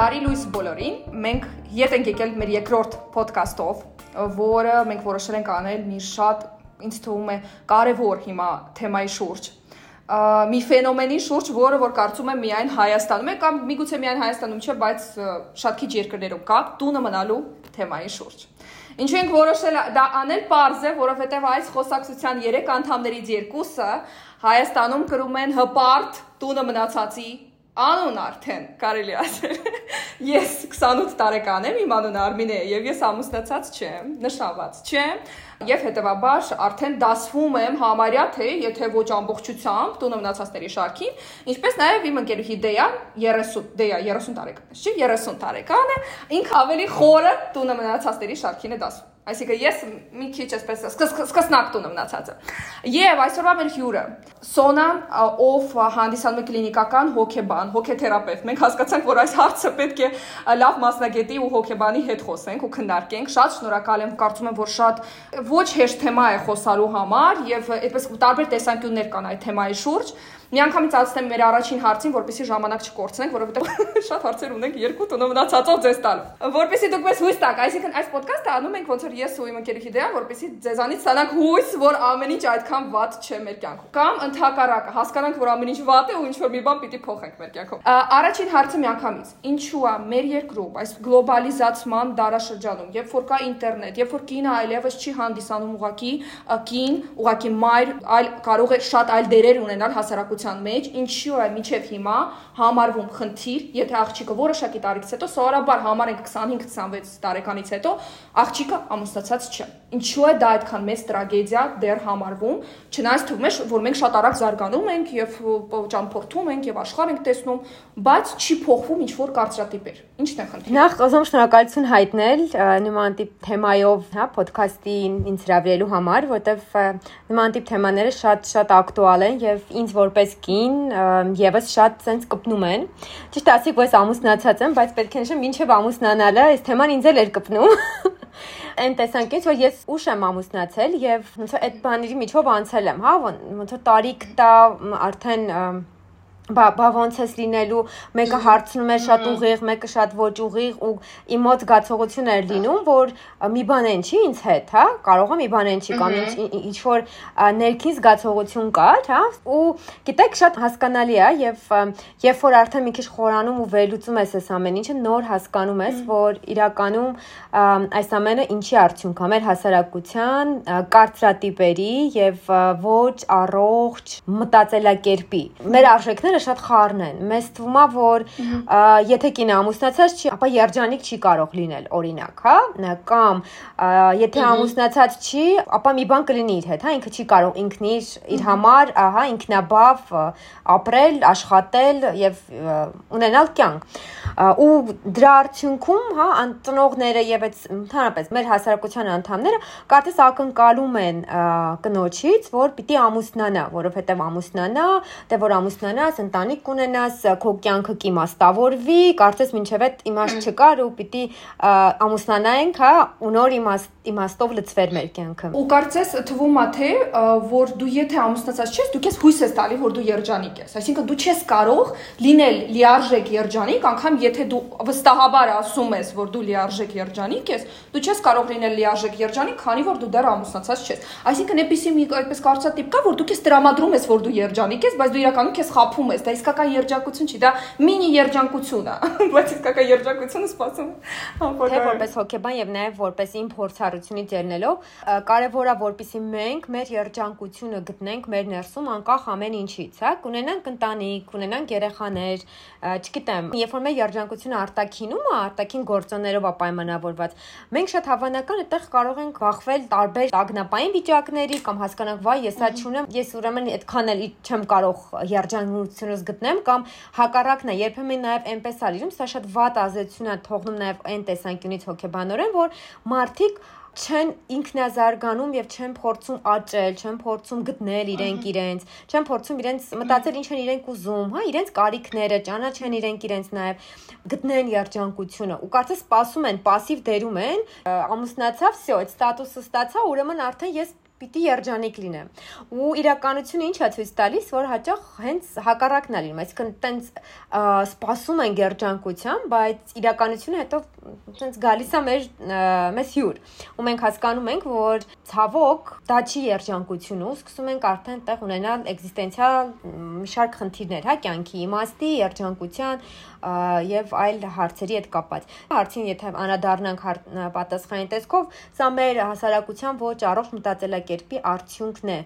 Բարի լույս բոլորին։ Մենք ետ ենք եկել մեր երկրորդ ոդկասթով, որը մենք որոշել ենք անել մի շատ ինձ թվում է կարևոր հիմա թեմայի շուրջ մի ֆենոմենի շուրջ, որը որ կարծում եմ միայն Հայաստանում է կամ միգուցե միայն Հայաստանում չէ, բայց շատ քիչ երկրներում կա տունը մնալու թեմայի շուրջ։ Ինչու ենք որոշել դա անել པարզ է, որովհետև այս խոսակցության 3 անդամներից երկուսը Հայաստանում կրում են հպարտ տունը մնացածի անուն արդեն կարելի ասել։ Ես 28 տարեկան եմ, իմ անունը Արմինե է եւ ես ամուսնացած չեմ, նշանված չեմ եւ հետեւաբար արդեն դասվում եմ համարյա թե եթե ոչ ամբողջությամբ տունը մնացածների շարքին, ինչպես նաեւ իմ ընկերուհի Դեյան 30 Դեյա 30 տարեկան է, չի 30 տարեկան է, ինքը ավելի խորը տունը մնացածների շարքին է դասվում։ Այսինքն ես մի քիչ այսպես սկսնակ տունը մնացածը։ Եվ այսօրվա մեր հյուրը Սոնան, ով հանդիսանում է կլինիկական հոգեբան, հոգեթերապևտ։ Մենք հասկացանք, որ այս հարցը պետք է լավ մասնագետի ու հոգեբանի հետ խոսենք ու քննարկենք։ Շատ շնորհակալ եմ, կարծում եմ, որ շատ ոչ հեշտ թեմա է խոսալու համար եւ այդպես տարբեր տեսանկյուններ կան այդ թեմայի շուրջ։ Միանգամից ասեմ մեր առաջին հարցին, որպեսզի ժամանակ չկորցնենք, որովհետև շատ հարցեր ունենք երկու տոնը մնացածով ձեզ տալու։ Որպեսզի դուք մեզ հույս տաք, այսինքն այս ոդկասթը անում ենք ոնց որ ես ու իմ ընկերուհի դեան, որպեսզի ձեզանից ստանանք հույս, որ ամեն ինչ այդքան վատ չէ մեր կյանքում։ Կամ ընդհակառակը, հասկանանք, որ ամեն ինչ վատ է ու ինչ որ մի բան պիտի փոխենք մեր կյանքում։ Առաջին հարցը միանգամից։ Ինչու է մեր երկրում այս գլոբալիզացման դարաշրջանում, երբ որ կա ինտերնետ, երբ որ կինը այլևս չի հանդիսանում ուղակի կին, ուղակի մայր, այլ կարող է շատ այլ դերեր ունենալ հասարակության հասարակության մեջ ինչու է միջև հիմա համարվում խնդիր, եթե աղջիկը որոշակի տարիքից հետո սովորաբար համարենք 25-26 տարեկանից հետո աղջիկը ամուսնացած չէ։ Ինչու է դա այդքան մեծ տրագեդիա դեռ համարվում, չնայած թվում է, որ մենք շատ արագ զարգանում ենք եւ ճամփորդում ենք եւ աշխարհ ենք տեսնում, բայց չի փոխվում ինչ որ կարծրատիպեր։ Ինչն է խնդիրը։ Նախ ուզում շնորհակալություն հայտնել նման տիպ թեմայով, հա, ոդքասթին ինձ հրավիրելու համար, որտեվ նման տիպ թեմաները շատ շատ ակտուալ են եւ ինձ որպես ես կին եւս շատ sense կպնում են։ Ճիշտ ասիկ, որ ես ամուսնացած եմ, բայց պետք է նշեմ, ինչեւ ամուսնանալը, այս թեման ինձ էլ էր կպնում այն տեսանկյունից որ ես ուշ եմ ամուսնացել եւ ոնց որ այդ բաների միջով անցել եմ, հա, ոնց որ տարիք տա արդեն բա բա ոնց էս լինելու մեկը հարցնում է շատ ուղիղ, մեկը շատ ոչ ուղիղ ու իմ մոտ զգացողություն էր լինում, որ մի բան են չի ինձ հետ, հա, կարող է մի բան են չի կամ ինչ որ ներքին զգացողություն կար, հա, ու գիտեք շատ հասկանալի է եւ երբ որ արդեն մի քիչ խորանում ու վերլուծում ես այս ամեն ինչը, նոր հասկանում ես, որ իրականում այս ամենը ինչի արդյունք է մեր հասարակության կարծրատիպերի եւ ոչ առողջ մտածելակերպի։ Մեր արժեքները շատ խառն են։ Մեզ թվում է, որ եթե կինը ամուսնացած չի, ապա երջանիկ չի կարող լինել, օրինակ, հա, կամ եթե ամուսնացած չի, ապա մի բան կլինի իր հետ, հա, ինքը չի կարող ինքն իր իր համար, ահա, ինքնաբավ ապրել, աշխատել եւ ունենալ կյանք ու դրա արդյունքում, հա, անտնողները եւ այդ ընդհանրապես մեր հասարակության անդամները կարծես ակնկալում են կնոջից, որ պիտի ամուսնանա, որովհետեւ ամուսնանա, դե որ ամուսնանաս, ընտանիք կունենաս, քո կյանքը կիմաստավորվի, կարծես մինչև այդ իմաստ չկար ու պիտի ամուսնանայինք, հա, ու նոր իմաստ իմաստով լծվեր մեր կյանքը։ Ու կարծես թվում է թե որ դու եթե ամուսնացած չես, դու քեզ հույս ես տալի, որ դու երջանիկ ես։ Այսինքն դու չես կարող լինել լիարժեք երջանիկ, անգամ եթե դու վստահաբար ասում ես, որ դու լիարժեք երջանիկ ես, դու չես կարող լինել լիարժեք երջանիկ, քանի որ դու դեռ ամուսնացած չես։ Այսինքն այնպեսի մի այդպես կարծրատիպ կա, որ դու քեզ տրամադրում ես, որ դու երջանիկ ես, բայց դու իրականում քեզ խափում սպասում ես, դա իսկական երջանկություն չի, դա մինի երջանկություն է, բայց իսկական երջանկությունը սպասում ապագա։ Թե որպես հոկեբան եւ նաեւ որպես իմ փորձառությունից ելնելով, կարեւոր է որպեսի մենք մեր երջանկությունը գտնենք մեր ներսում անկախ ամեն ինչից, հա, կունենանք ընտանիք, կունենանք երեխաներ, չգիտեմ, երբ որ մեր երջանկությունը արտաքինում է, արտաքին գործոններով է պայմանավորված, մենք շատ հավանական այդտեղ կարող ենք բախվել տարբեր տագնապային վիճակների կամ հասկանանք, վայ, ես այդ չունեմ, ես ուրեմն այդքան էլ չեմ կարող երջանուց ազդեցությունս գտնեմ կամ հակառակն է երբեմն նաև այնպես է լինում, սա շատ վատ ազդեցություն է թողնում նաև այն տեսանկյունից հոգեբանորեն, որ մարդիկ չեն ինքնազարգանում եւ չեն փորձում աճել, չեն փորձում գտնել իրենք իրենց, չեն փորձում իրենց մտածել ինչ են իրենք ուզում, հա, իրենց կարիքները, ճանաչեն իրենք իրենց նաեւ գտնեն երջանկությունը։ Ու կարծես սպասում են, пассив դերում են, ամուսնացավ, всё, այդ ստատուսը ստացա, ուրեմն արդեն ես պիտի երջանիկ լինեմ։ Ու իրականությունը ի՞նչ է ցույց տալիս, որ հաճախ հենց հակառակն է լինում, այսինքն տենց սпасում են երջանկության, բայց իրականությունը հետո տենց գալիս է մեր մեզ հյուր։ Ու մենք հասկանում ենք, որ ցավոք դա չի երջանկություն ու սկսում ենք արդեն տեղ ունենալ էգզիստենցիալ մի շարք խնդիրներ, հա, կյանքի իմաստի, երջանկության եւ այլ հարցերի հետ կապված։ Հարցին եթե անդադառնանք հա, պատասխանին տեսքով, սա մեր հասարակության ոչ առողջ մտածելակերպ մտածելակերպի արդյունքն է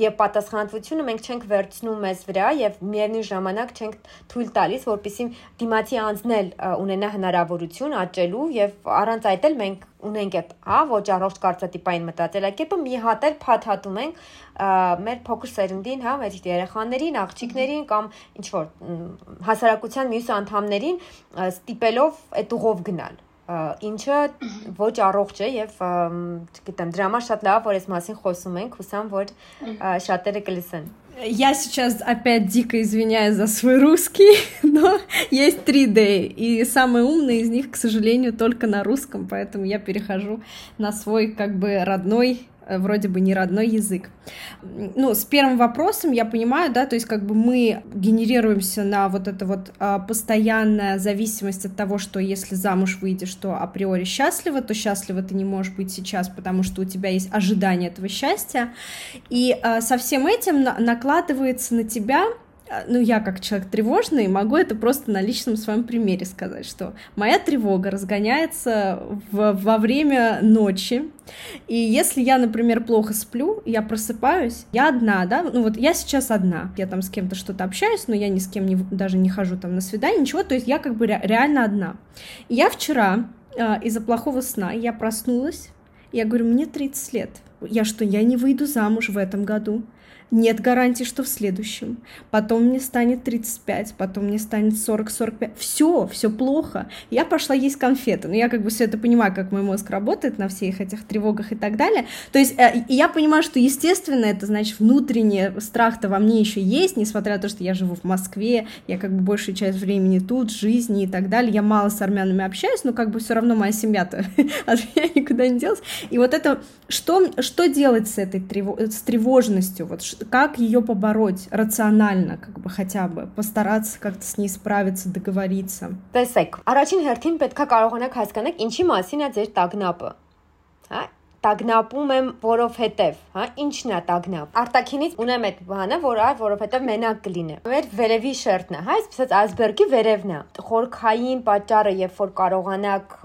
եւ պատասխանատվությունը մենք չենք վերցնում մեզ վրա եւ միևնույն ժամանակ չենք թույլ տալիս, որpիսի դիմացի անձնել ունենա հնարավորություն աճելու եւ առանց այդ էլ մենք ունենք այդ հա ոչ առողջ կարծրատիպային մտածելակերպը մի հատ էլ փաթաթում ենք մեր փոքր սերնդին, հա, մեր երեխաներին, աղջիկներին կամ ինչ որ հասարակության մյուս անդամներին ստիպելով այդ ուղով գնալ ինչը ոչ առողջ է եւ չգիտեմ դրա համար շատ լավ որ այս մասին խոսում ենք հուսամ որ շատերը կլսեն Я сейчас опять дико извиняюсь за свой русский, но есть 3D, и самые умные из них, к сожалению, только на русском, поэтому я перехожу на свой как бы родной Э, вроде бы не родной язык. Ну, с первым вопросом я понимаю, да, то есть как бы мы генерируемся на вот это вот а, постоянная зависимость от того, что если замуж выйдешь, то априори счастлива, то счастлива ты не можешь быть сейчас, потому что у тебя есть ожидание этого счастья. И а, со всем этим на накладывается на тебя ну, я как человек тревожный могу это просто на личном своем примере сказать, что моя тревога разгоняется в, во время ночи, и если я, например, плохо сплю, я просыпаюсь, я одна, да, ну вот я сейчас одна, я там с кем-то что-то общаюсь, но я ни с кем не, даже не хожу там на свидание, ничего, то есть я как бы ре- реально одна. И я вчера э, из-за плохого сна, я проснулась, я говорю, мне 30 лет, я что, я не выйду замуж в этом году? Нет гарантии, что в следующем. Потом мне станет 35, потом мне станет 40-45. Все, все плохо. Я пошла есть конфеты. Но я как бы все это понимаю, как мой мозг работает на всех этих тревогах и так далее. То есть э, я понимаю, что, естественно, это значит внутренний страх-то во мне еще есть, несмотря на то, что я живу в Москве, я как бы большую часть времени тут, жизни и так далее. Я мало с армянами общаюсь, но как бы все равно моя семья-то от меня никуда не делась. И вот это, что, что делать с этой с тревожностью? Вот как ее побороть рационально, как бы хотя бы постараться как-то с ней справиться, договориться։ Տեսեք, առաջին հերթին պետքա կարողանաք հասկանալ ինչի մասին է ձեր տագնապը։ Հա, տագնապում եմ, որովհետև, հա, ինչն է տագնապ։ Արտակինից ունեմ այդ բանը, որ այ որովհետև մենակ կլինեմ։ Մեր վերևի շերտն է, հա, այսպես այսբերգի վերևն է։ Խորքային պատճառը, երբ որ կարողանաք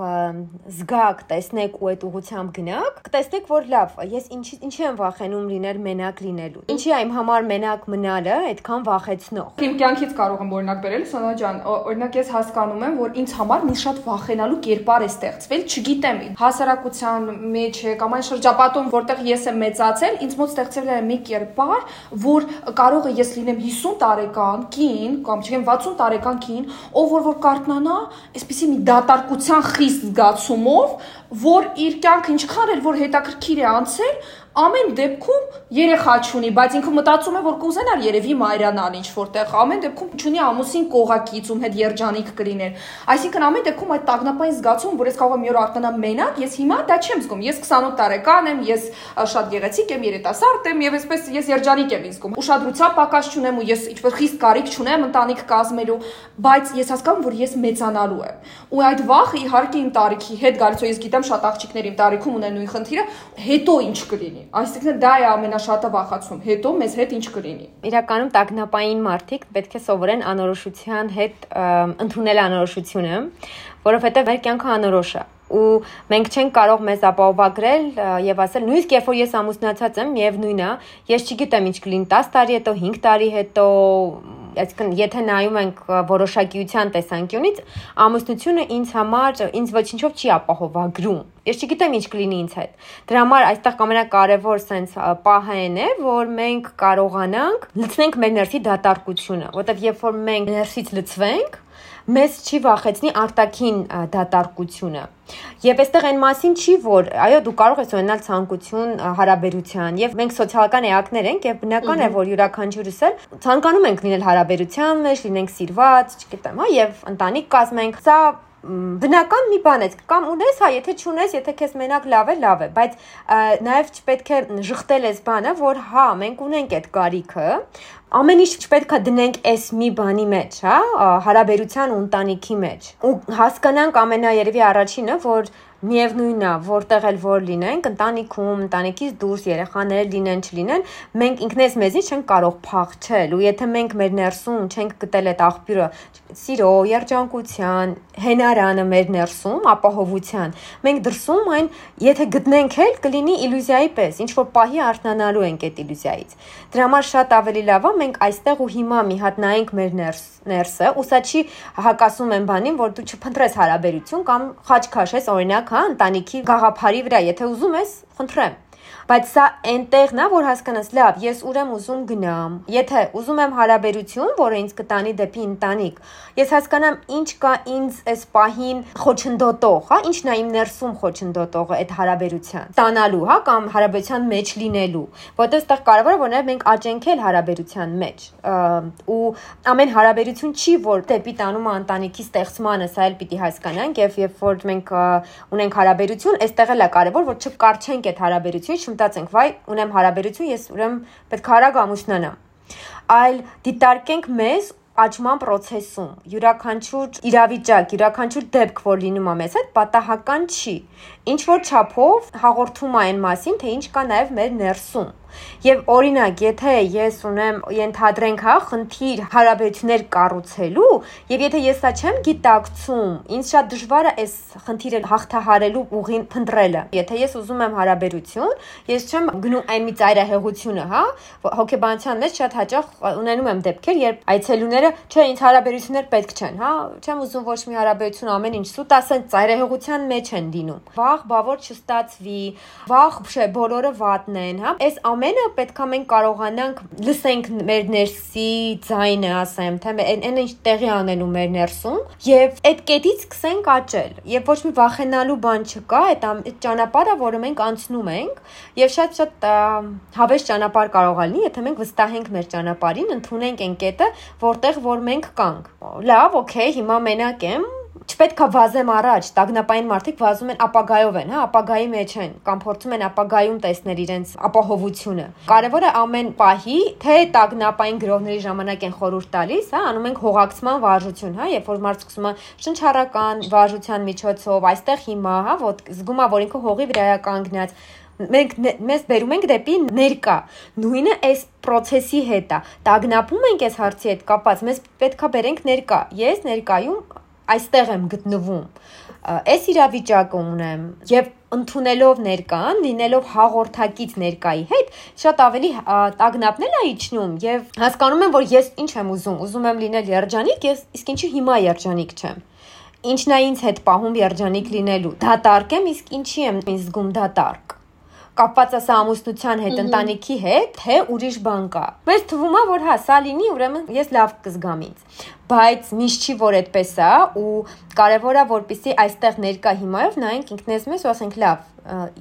զգաք, տեսնեք ու այդ ուղությամբ գնաք, կտեսնեք, որ լավ, ես ինչի ինչի եմ վախենում լինել մենակ լինելու։ Ինչի իմ համար մենակ մնալը այդքան վախեցնող։ Իմ կյանքից կարող եմ օրինակ բերել, Սոնա ջան, օրինակ ես հասկանում եմ, որ ինձ համար մի շատ վախենալու կերպար է ստեղծվել, չգիտեմ, հասարակության մեջ է կամ այն շրջապատում, որտեղ ես եմ մեծացել, ինձ մոտ ստեղծվել է մի կերպար, որ կարող է ես լինեմ 50 տարեկան կին կամ չգիտեմ 60 տարեկան կին, ով որ որ կարտնանա, այսպեսի մի դատարկության խիստ զգացումով, որ իր կյանքը ինչքան էլ որ հետաքրքիր է անցել, ամեն դեպքում երեխա չունի, բայց ինքը մտածում է, որ կուզենար երևի մայրանալ ինչ որտեղ, ամեն դեպքում չունի ամուսին կողակից, ում հետ երջանիկ կլիներ։ Այսինքն ամեն դեպքում այդ տագնապային զգացում, որ ես կարող եմ մի օր արթնանամ մենակ, ես հիմա դա չեմ զգում։ Ես 28 տարեկան եմ, ես շատ գեղեցիկ եմ, երիտասարդ եմ եւ այսպես ես երջանիկ եմ զգում։ Ուշադրության պակաս չունեմ ու ես ինչպես խիստ կարիք չունեմ ընտանիք կազմելու, բայց ես հասկանում որ ես մեծանալու եմ։ Ու այդ վախը իհարկե իմ տարիքի հետ գալիս է, ես գիտեմ շատ աղջիկներ իմ տարիքում ունեն նույն խնդիրը, հետո ինչ կլինի Այսինքն դա է ամենաշատը վախացում։ Հետո մեզ հետ ինչ կլինի։ Իրականում տագնապային մարդիկ պետք է սովորեն անորոշության հետ ընդունել անորոշությունը, որովհետև մեր կյանքը անորոշ է ու մենք չենք կարող մեզ ապահովագրել եւ ասել նույնիսկ երբ որ ես ամուսնացած եմ եւ նույնը ես չգիտեմ ինչ կլինի 10 տարի հետո 5 տարի հետո այսինքն եթե նայում ենք որոշակիության տեսանկյունից, ամուսնությունը ինձ համար ինձ ոչինչով չի ապահովագրում։ Ես չգիտեմ ինչ կլինի ինձ հետ։ Դրա համար այստեղ ամենակարևոր sense պահը այն է, որ մենք կարողանանք լցնենք մեր ներսի դատարկությունը, որովհետև երբ որ մենք ներսից լցվենք, մեզ չի վախեցնի արտաքին դատարկությունը։ Եվ այստեղ այն մասին չի, որ այո, դու կարող ես ունենալ ցանկություն հարաբերության, եւ մենք սոցիալական էակներ ենք եւ բնական է, որ յուրաքանչյուրս էլ ցանկանում ենք լինել հարաբերության մեջ, լինենք սիրված, չգիտեմ, հա, եւ ընտանիք կազմենք։ Սա բնական մի բան է կամ ունես հա եթե չունես եթե քեզ մենակ լավ է լավ է բայց նաև չպետք է շղթել այս բանը որ հա մենք ունենք այդ կարիքը ամեն ինչ չպետք է դնենք այս մի բանի մեջ, հա, հարաբերության ու ընտանիքի մեջ։ Ու հասկանանք ամենաերևի առաջինը, որ միևնույնն է, որտեղ էլ որ լինենք, ընտանիքում, ընտանիքից դուրս երեխաները լինեն, չլինեն, մենք ինքնես մեզի չենք կարող փախչել, ու եթե մենք մեր ներսում չենք գտել այդ աղբյուրը սիրո, երջանկության, հենարանը մեր ներսում, ապահովության, մենք դրսում այն, եթե գտնենք էլ, կլինի իլյուզիայի պես, ինչ որ պահի արթնանալու ենք այդ իլյուզիայից։ Դրա համար շատ ավելի լավ է մենք այստեղ ու հիմա մի հատ նայենք մեր ներս ներսը, ու սա չի հակասում են բանին, որ դու չփնտրես հարաբերություն կամ խաչ քաշես օրինակ հա, ընտանիքի գաղափարի վրա, եթե ուզում ես, խնդրեմ Բայց սա այնտեղն է, որ հասկանաս, լավ, ես ուրեմ ուզում գնամ։ Եթե ուզում եմ հարաբերություն, որը ինձ կտանի դեպի ընտանիք, ես հասկանամ ինչ կա ինձ այս պահին խոչընդոտող, հա, ինչն է իմ ներսում խոչընդոտողը այդ հարաբերության։ Ստանալու, հա, կամ հարաբերության մեջ լինելու, որտեղ այդտեղ կարևորը որ նաև մենք աճենք էլ հարաբերության մեջ։ ու ամեն հարաբերություն չի, որ դեպի տանում է ընտանիքի ստեղծմանը, սա էլ պիտի հասկանանք, եւ երբ որ մենք ունենք հարաբերություն, այստեղ էլ է կարևոր, որ չկարչենք այդ հարաբերությունը, չմտածենք, վայ, ունեմ հարաբերություն, ես ուրեմն պետք է արագ ամուսնանամ։ Այլ դիտարկենք մեզ աճման process-ում յուրաքանչյուր իրավիճակ, յուրաքանչյուր դեպք, որ լինում է մեզ հետ, պատահական չի։ Ինչ որ չափով հաղորդում է այն մասին, թե ինչ կա նաև մեր ներսում Եվ օրինակ, եթե ես ունեմ ենթադրենք, հա, խնդիր հարաբերություններ կառուցելու, եւ եթե ես սա չեմ գիտակցում, ինձ շատ դժվար է այս խնդիրը հաղթահարելու ուղին փնտրելը։ Եթե ես ուզում եմ հարաբերություն, ես չեմ գնում այն մի ծայրահեղությունը, հա, հոգեբանության մեջ շատ հաճախ ունենում եմ դեպքեր, երբ այցելուները, չէ, ինձ հարաբերություններ պետք չեն, հա, չեմ ուզում ոչ մի հարաբերություն ամեն ինչ սուտ ասեն ծայրահեղության մեջ են դինում։ Վաղ բավոր չստացվի, վաղ չէ, բոլորը վատն են, հա։ Այս ամեն ամենը պետքա մենք կարողանանք լսենք մեր ներսի ձայնը, ասեմ, թե այն ինչ տեղի անելու մեր ներսում եւ այդ կետից սկսենք աճել։ Եվ ոչ մի վախենալու բան չկա, այդ ճանապարհը, որը մենք անցնում ենք, եւ շատ-շատ հավես ճանապարհ կարող է լինի, եթե մենք վստահենք մեր ճանապարհին, ընդունենք այն կետը, որտեղ որ մենք կանք։ Լավ, օքեյ, հիմա մենակ եմ, չպետք է վազեմ առաջ, տագնապային մարդիկ վազում են ապագայով են, հա, ապագայի մեջ են կամ փորձում են ապագայում տեսնել իրենց ապահովությունը։ Կարևորը ամեն պահի, թե տագնապային գրողների ժամանակ են խորհուրդ տալիս, հա, անում ենք հողակցման վարժություն, հա, երբ որ մարդ սկսում է շնչառական վարժության միջոցով, այստեղ հիմա, հա, ոտ զգում է, որ ինքը հողի վրա է կանգնած, մենք մեզ բերում ենք դեպի ներկա նույնը այս process-ի հետ է տագնապում ենք այս հարցի հետ կապած մեզ պետքա բերենք ներկա ես ներկայում այստեղ եմ գտնվում այս իրավիճակը ունեմ եւ ընդունելով ներկան, լինելով հաղորդակից ներկայի հետ, շատ ավելի տագնապնել է իջնում եւ հասկանում եմ, որ ես ինչ եմ ուզում, ուզում եմ լինել երջանիկ, ես իսկ ինչի հիմա երջանիկ չեմ ինչն է ինձ հետ պահում երջանիկ լինելու։ Դատարկ եմ, իսկ ինչի եմ ինձ զգում դատարկ կապված է սա ամուսնության հետ, ընտանիքի հետ, թե ուրիշ բան կա։ Մեզ թվում է, որ հա, սա լինի, ուրեմն ես լավ կզգամ ինձ բայց միշտ չի որ այդպես է ու կարևոր է որպեսի այստեղ ներկա հիմայով նայենք ինքնես մեզ ու ասենք լավ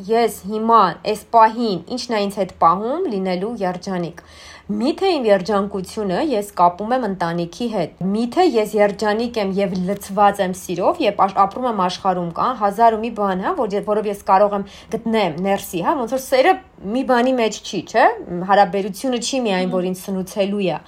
ես հիմա այս պահին ինչն է ինձ հետ պահում լինելու երջանիկ Միթե իմ երջանկությունը ես կապում եմ ընտանիքի հետ։ Միթե ես երջանիկ եմ եւ լցված եմ սիրով եւ ապրում եմ աշխարհում կա հազար ու մի բան, հա, որ որով ես կարող եմ գտնեմ ներսի, հա, ոնց որ սերը մի բանի մեջ չի, չէ՞։ Հարաբերությունը չի միայն որ ինձ սնուցելու է։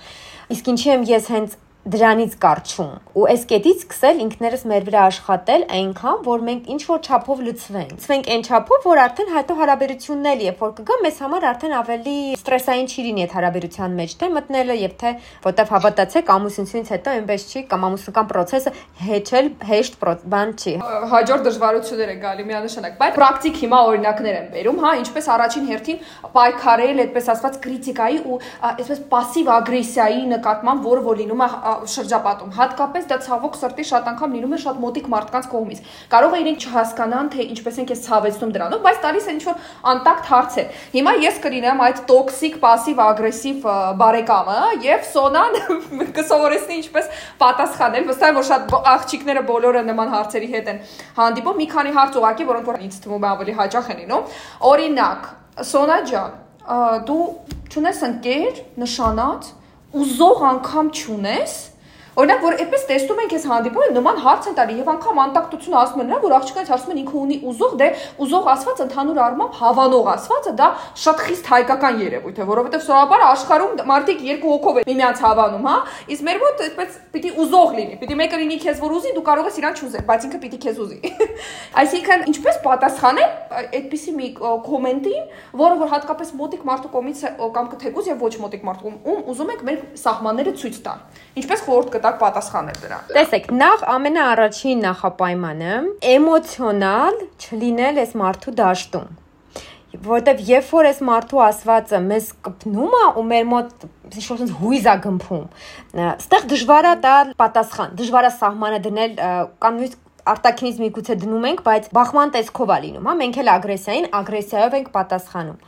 Իսկ ինչի եմ ես հենց դրանից կարճում ու այս կետից սկսել ինքներս մեր վրա աշխատել այնքան որ մենք ինչ որ չափով լցվենք լցվենք այն չափով որ արդեն հետո հարաբերությունն էլ երբ որ կգա մեզ համար արդեն ավելի ստրեսային չի լինի այդ հարաբերության մեջ թե մտնելը եւ թե որտեվ հավատացեք ամուսնությունից հետո այնպես չի կամ ամուսնական process-ը հեչել հեշտ բան չի հաջորդ դժվարություններ են գալի միանշանակ բայց պրակտիկ հիմա օրինակներ են բերում հա ինչպես առաջին հերթին պայքարել այդպես ասված քրիտիկայի ու այսպես пассив ագրեսիայի նկատմամբ որը որ լինում է շրջապատում։ Հատկապես դա ցավոք սրտի շատ անգամ լինում է շատ մոտիկ մարդկանց կողմից։ Կարող է իրենք չհասկանան, թե ինչպես են քեզ ցավեցնում դրանով, բայց տալիս են ինչ-որ անտակտ հարց է։ Հիմա ես կլինեմ այդ տոքսիկ, пассив ագրեսիվ բարեկամը եւ Սոնան կսովորեցնի ինչպես պատասխանել։ Վստահ եմ, որ շատ աղջիկները բոլորը նման հարցերի հետ են հանդիպում։ Մի քանի հարց ուղակի, որոնք որ ինձ թվում է ավելի հաճախ են լինում։ Օրինակ, Սոնա ջան, դու ճունես ընկեր նշանած ու զող անգամ ճունես, Օրինակ, որ այդպես տեսնում ենք այս հանդիպումը, նման հարց են տալի եւ անգամ անտակտությունը ասում են նա, որ աղջկանից հարցում են ինքը ունի ուզող, դե ուզող ասված ընդհանուր առմամբ հավանող ասվածը դա շատ խիստ հայկական երևույթ է, որովհետեւ սովորաբար աշխարհում մարդիկ երկու հոգով են միմյանց հավանում, հա, իսկ մեր մոտ այդպես պիտի ուզող լինի, պիտի մեկը լինի քեզ որ ուզի, դու կարող ես իրան չուզել, բայց ինքը պիտի քեզ ուզի։ Այսինքն, ինչպես պատասխանել այդպիսի մի կոմենտին, որը որ հատկապես մոտիկ մարդու կողմից կամ կթեկուզ եւ ոչ մոտիկ մարդու ում ուզում եք մեր սահմանները ցույց տալ։ Ինչպես խորհուրդ կտակ պատասխանել դրան։ Տեսեք, նախ ամենաառաջին նախապայմանը էմոցիոնալ չլինել այս մարդու դաշտում որտեվ երբ որ այս մարդու ասվածը մեզ կպնում է ու մեր մոտ ինչ-որ հույզ է գմփում, ստեղ դժվար է տալ պատասխան, դժվար է սահմանը դնել կամ նույնիսկ արտաքինից միգուցե դնում ենք, բայց բախման տեսքով է լինում, հա, մենք էլ ագրեսիային ագրեսիայով ենք պատասխանում։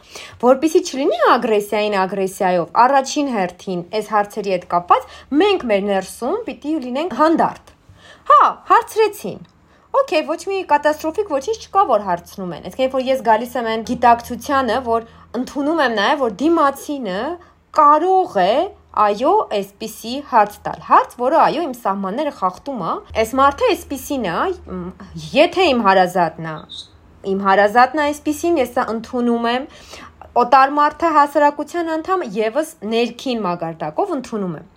Որպիսի չլինի ագրեսիային ագրեսիայով, առաջին հերթին այս հարցերի հետ կապված մենք մեր ներսում պիտի լինենք հանդարտ։ Հա, հարցրեցին, Okay, ոչ մի կատաստրոֆիկ ոչինչ չկա, որ հարցնում են։ Այսինքն, որ ես գալիս եմ այն գիտակցությանը, որ ընդունում եմ նաև, որ դիմացինը կարող է այո, այսպիսի հարց տալ։ Հարց, որը այո, իմ սահմանները խախտում է։ Այս մարդը այսպիսին է, եթե իմ հարազատն է, իմ հարազատն է այսպիսին, ես սա ընդունում եմ, օտար մարդը հասարակության անդամ եւս ներքին մագարտակով ընդունում եմ։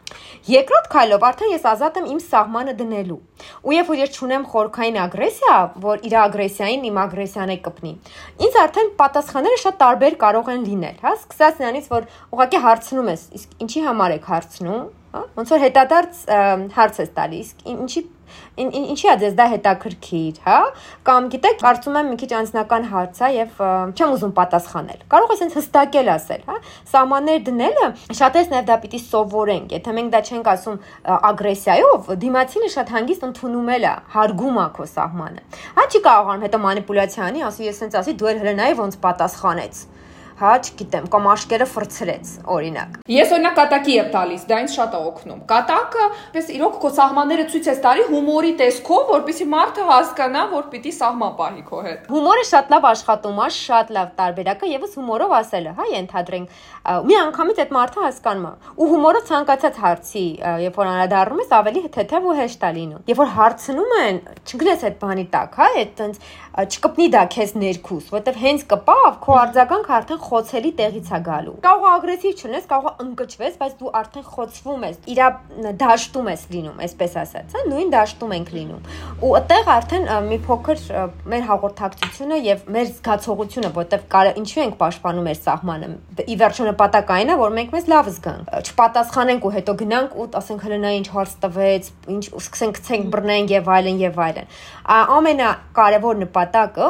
Երկրորդ քայլով արդեն ես ազատ եմ իմ սահմանը դնելու։ Ու երբ որ ես ճունեմ խորքային ագրեսիա, որ իր ագրեսիային իմ ագրեսիան է կպնի, ինձ արդեն պատասխանները շատ տարբեր կարող են լինել, հա, սկսած նրանից, որ ուղղակի հարցնում ես, իսկ ինչի համար եք հարցնում, հա, ոնց որ հետադարձ հարց ես տալիս, ինչի ինչի է ձեզ դա հետաքրքիր, հա? Կամ գիտեք, կարծում եմ մի քիչ անձնական հարց է եւ չեմ ուզում պատասխանել։ Կարող ես հենց հստակել ասել, հա? Սահմաններ դնելը շատերս նաեւ դա պիտի սովորենք։ Եթե մենք դա չենք ասում ագրեսիայով, դիմացինը շատ հանգիստ ընդունում է, հարգում է քո սահմանը։ Հա չի կարողանում հետո մանիպուլյացիա անի, ասի ես հենց ասի դու էլ նայ ոնց պատասխանեց հա, չգիտեմ, կամ աշկերը ֆրցրեց, օրինակ։ Ես օրինակ կատակի եմ տալիս, դա ինձ շատ է օգնում։ Կատակը, պես իրոք քո սահմանները ցույց ես տալի հումորի տեսքով, որպեսզի մարդը հասկանա, որ պիտի սահման պահի քո հետ։ Հումորը շատ լավ աշխատում է, շատ լավ տարբերակը, եւս հումորով ասելը, հա, ենթադրենք, մի անգամից այդ մարդը հասկանում է։ Ու հումորը ցանկացած հարցի, երբ որ անդրադառնում ես, ավելի թեթև ու հեշտ է լինում։ Երբ որ հարցնում են, չգնես այդ բանի տակ, հա, այդ տենց չկպնի դա քեզ ներքուս, որովհետև հենց կպավ քո արձագանքը արդեն խոցելի տեղից է գալու։ Կարող է ագրեսիվ չլինես, կարող է ընկճվես, բայց դու արդեն խոցվում ես, իրա դաշտում ես լինում, այսպես ասած, հա, նույն դաշտում ենք լինում։ Ու այդտեղ արդեն մի փոքր մեր հաղորդակցությունը եւ մեր զգացողությունը, որովհետև ինչու ենք պաշտպանում մեր սահմանը։ Ի վերջո նպատակը այն է, որ մենք մեզ լավ զգանք։ Չպատասխանենք ու հետո գնանք ու ասենք հələ նա ինչ հարց տվեց, ինչ սկսենք ցենք բռնենք եւ այլն եւ այլն։ Ամենակարևոր նպատակը,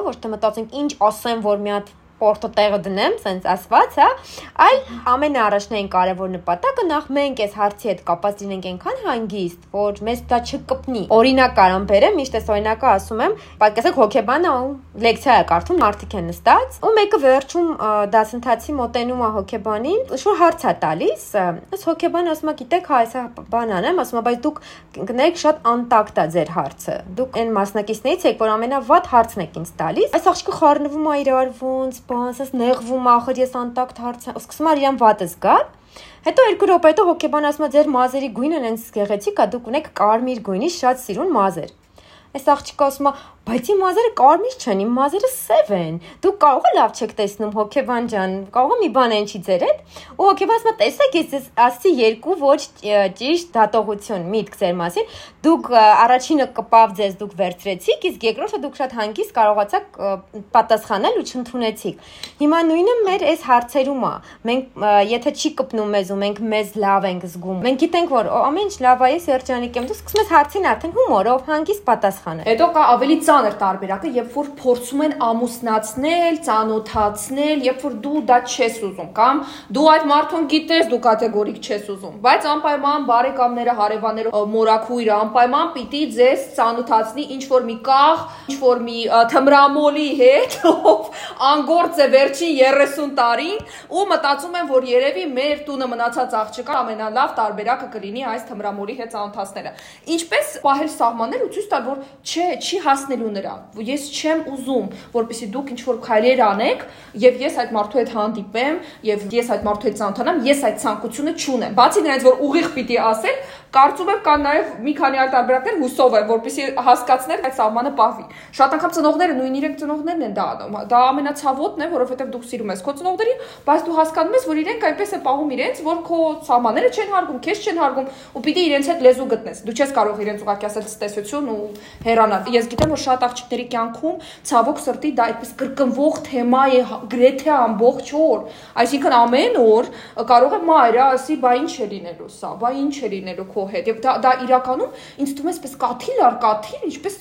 ոչ թե մտածենք ինչ ասեմ, որ մի հատ սպորտը տեղը դնեմ, սենց ասված, հա, այլ ամենաառաջնային կարևոր նպատակը նախ մենք այս հարցի հետ կապված լինենք այնքան հանգիստ, որ մեզ դա չկպնի։ Օրինակ կարամ բերեմ, միշտ այս օրինակը ասում եմ, պատկերացեք հոկեբանը լեկցիա է կարդում, մարդիկ են նստած, ու մեկը վերջում դասընթացի մոտենում է հոկեբանին, շուտ հարց է տալիս, այս հոկեբանը ասում է, գիտեք, հա, այսա բան անեմ, ասում է, բայց դուք գնեք շատ անտակտ է ձեր հարցը։ Դուք այն մասնակիցներից եք, որ ամենավատ հարցն եք ինձ տալիս։ Այս աղջիկը խառնվում է իրար ոնց բան, ասես նեղվում ախր ես անտակտ հարց սկսում եմ իրան վատը զգալ Հետո երկու րոպե հետո հոկեբան ասում է ձեր մազերի գույնը այնց գեղեցիկ է, դուք ունեք կարմիր գույնի շատ սիրուն մազեր։ Այս աղջիկը ասում է, բայց իմ մազերը կարմիր չեն, իմ մազերը սև են։ Դուք կարող եք լավ չեք տեսնում հոկեբան ջան, կարող եմ մի բան այնչի ձերդ։ Ու հոկեբանը ասում է, տեսեք, ես ասի երկու ոչ ճիշտ դատողություն միտք ձեր մասին։ Դուք առաջինը կպավ ձեզ դուք վերցրեցիք, իսկ երկրորդը դուք շատ հանգիստ կարողացաք պատասխանել ու չընդունեցիք։ Հիմա նույնը մեր այս հարցերում է։ Մենք եթե չի կպնում մեզ ու մենք մեզ լավ ենք զգում, մենք գիտենք, որ ամեն ինչ լավ է, ես երջանիկ եմ, դու սկսում ես հարցին արդեն հումորով հանգիստ պատասխանել։ Հետո կա ավելի ծանր տարբերակը, երբ որ փորձում են ամուսնացնել, ծանոթացնել, երբ որ դու դա չես ուզում կամ դու այդ մարդուն գիտես, դու կատեգորիկ չես ուզում, բայց անպայման բարեկամները, հարևանները, մորաքույրը անպայման պիտի ձեզ ծանոթացնի ինչ որ մի կաղ, ինչ որ մի թմրամոլի հետ, ով անգործ է վերջին 30 տարին ու մտածում են, որ երևի մեր տունը մնացած աղջիկը ամենալավ տարբերակը կլինի այս թմրամոլի հետ ծանոթացնելը։ Ինչպես պահել սահմաններ ու ցույց տալ, որ չէ, չի հասնելու տալու նրան։ Ես չեմ ուզում, որպեսզի դուք ինչ որ քայլեր անեք եւ ես այդ մարդու հետ հանդիպեմ եւ ես այդ մարդու հետ ծանոթանամ, ես այդ ցանկությունը չունեմ։ Բացի նրանից, որ ուղիղ պիտի ասել, Կարծում եմ կան նաև մի քանի այլ տարբերակներ, հուսով եմ, որպեսզի հասկացներ այդ սահմանը պահվի։ Շատ անգամ ծնողները նույն իրենք ծնողներն են դա անում։ Դա ամենացավոտն է, որովհետև դու սիրում ես քո ծնողներին, բայց դու հասկանում ես, որ իրենք այնպես են պահում իրենց, որ քո սահմանները չեն հարգում, քեզ չեն հարգում ու պիտի իրենց հետ լեզու գտնես։ Դու չես կարող իրենց ուղղակի ասել ցտեսություն ու հեռանալ։ Ես գիտեմ, որ շատ աղջիկների կյանքում ցավոք սրտի դա այդպես կրկնվող թեմա է գրեթե ամբողջ օր։ Այսինքն ամեն օր կարող է մայրը ասի, բա ինչ է լինելու սա, բա ինչ է լինելու քո հետ։ Եվ դա դա իրականում ինձ թվում է այսպես կաթիլ առ կաթիլ, ինչպես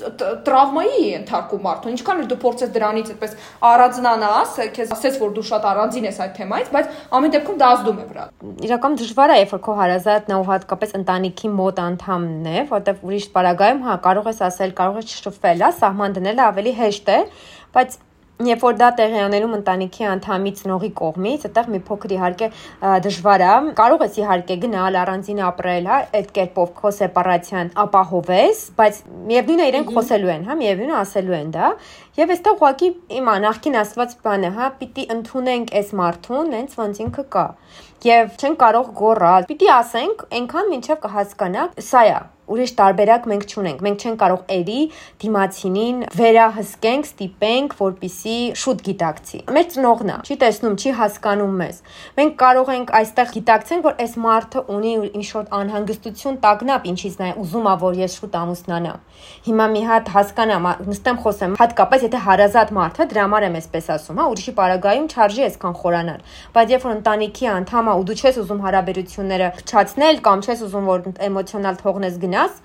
տրավմայի է ընթարկում մարդուն։ Ինչքան էլ դու փորձես դրանից այդպես առանձնանաս, քեզ ասես, որ դու շատ առանձին ես այդ թեմայից, բայց ամեն դեպքում դա ազդում է վրա։ Իրականում դժվար է, երբ որ քո հարազատն ու հատկապես ընտանիքի մոտ անդամն է, որտեղ ուրիշ պարագայում հա կարող ես ասել, կարող ես շփվել, հա, սահման դնելը ավելի հեշտ է, բայց Երբ որ դա տեղի անելում ընտանիքի անդամի ծնողի կողմից, այդտեղ մի փոքր իհարկե դժվար է։ Կարող ես իհարկե գնալ առանձին ապրել, հա, այդ կերպով քո սեպարացիան ապահովես, բայց միևնույնն է իրենք խոսելու են, հա, միևնույնն է ասելու են դա։ Եվ այստեղ ուղղակի իմա նախքին ասված բանը, հա, պիտի ընդունենք այս մարդուն, հենց ոնց ինքը կա։ Եվ չեն կարող գոռալ։ Պիտի ասենք, այնքան մինչև կհասկանաք, սա է ուրիշ տարբերակ մենք չունենք։ Մենք չենք կարող երի դիմացինին վերահսկենք, ստիպենք, որպիսի շուտ գիտակցի։ Մեր ծնողն է, չի տեսնում, չի հասկանում մեզ։ Մենք կարող ենք այստեղ գիտակցենք, որ այս մարդը ունի ինչ-որ անհանգստություն տագնապ, ինչից նա ուզում է, որ ես շուտ ամուսնանամ։ Հիմա մի հատ հասկանամ, նստեմ խոսեմ, հատկապես եթե հարազատ մարդ է, դրա համար եմ այսպես ասում, հա, ուրիշի պարագայում չարժի այսքան խորանալ։ Բայց երբ որ ընտանիքի անդամ է ու դու չես ուզում հարաբերությունները փչացնել կամ չես ուզում որ էմոցիոնալ թողնես գնա գնաս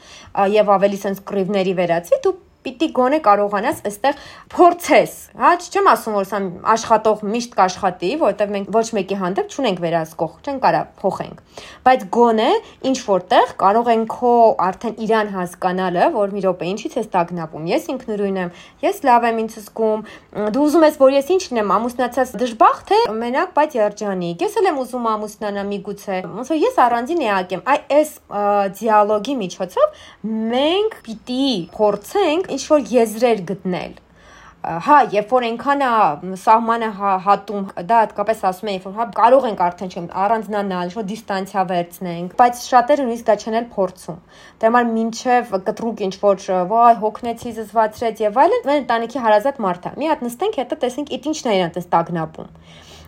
եւ ավելի sense կռիվների վերացի, դու պիտի գոնե կարողանաս այստեղ փորձես, հա, չեմ ասում որ սա աշխատող միշտ կաշխատի, որովհետև մենք ոչ մեկի հանդեպ չունենք վերահսկող, չեն կարա փոխենք։ Բայց գոնե ինչ որտեղ կարող են քո արդեն իրան հասկանալը, որ մի րոպե ինչից ես տագնապում, ես ինքնուրույն եմ, ես լավ եմ ինձ զգում, դու ուզում ես որ ես ինչ լինեմ, ամուսնացած դժբախտ թե մենակ, բայց երջանիկ։ Ես էլ եմ ուզում ամուսնանալ միգուցե։ Ոնց որ ես առանձին էակ եմ։ Այ այս դիալոգի միջոցով մենք պիտի փորձենք ինչ որ եզրեր գտնել հա, երբ որ այնքան է սահմանը հա, հատում, դա հատկապես ասում երբ որ հա կարող ենք արդեն չեմ առանձնանալ, ինչ որ դիստանցիա վերցնենք, բայց շատերը նույնիսկ դա չեն էլ փորձում։ Դե համար մինչև կտրուկ ինչ որ վայ հոգնեցի, զզվացրեց եւ այլն, վեն ընտանիքի հարազատ մարդ է։ Մի հատ նստենք, հետո տեսենք իդ ինչն է իրան տես տագնապում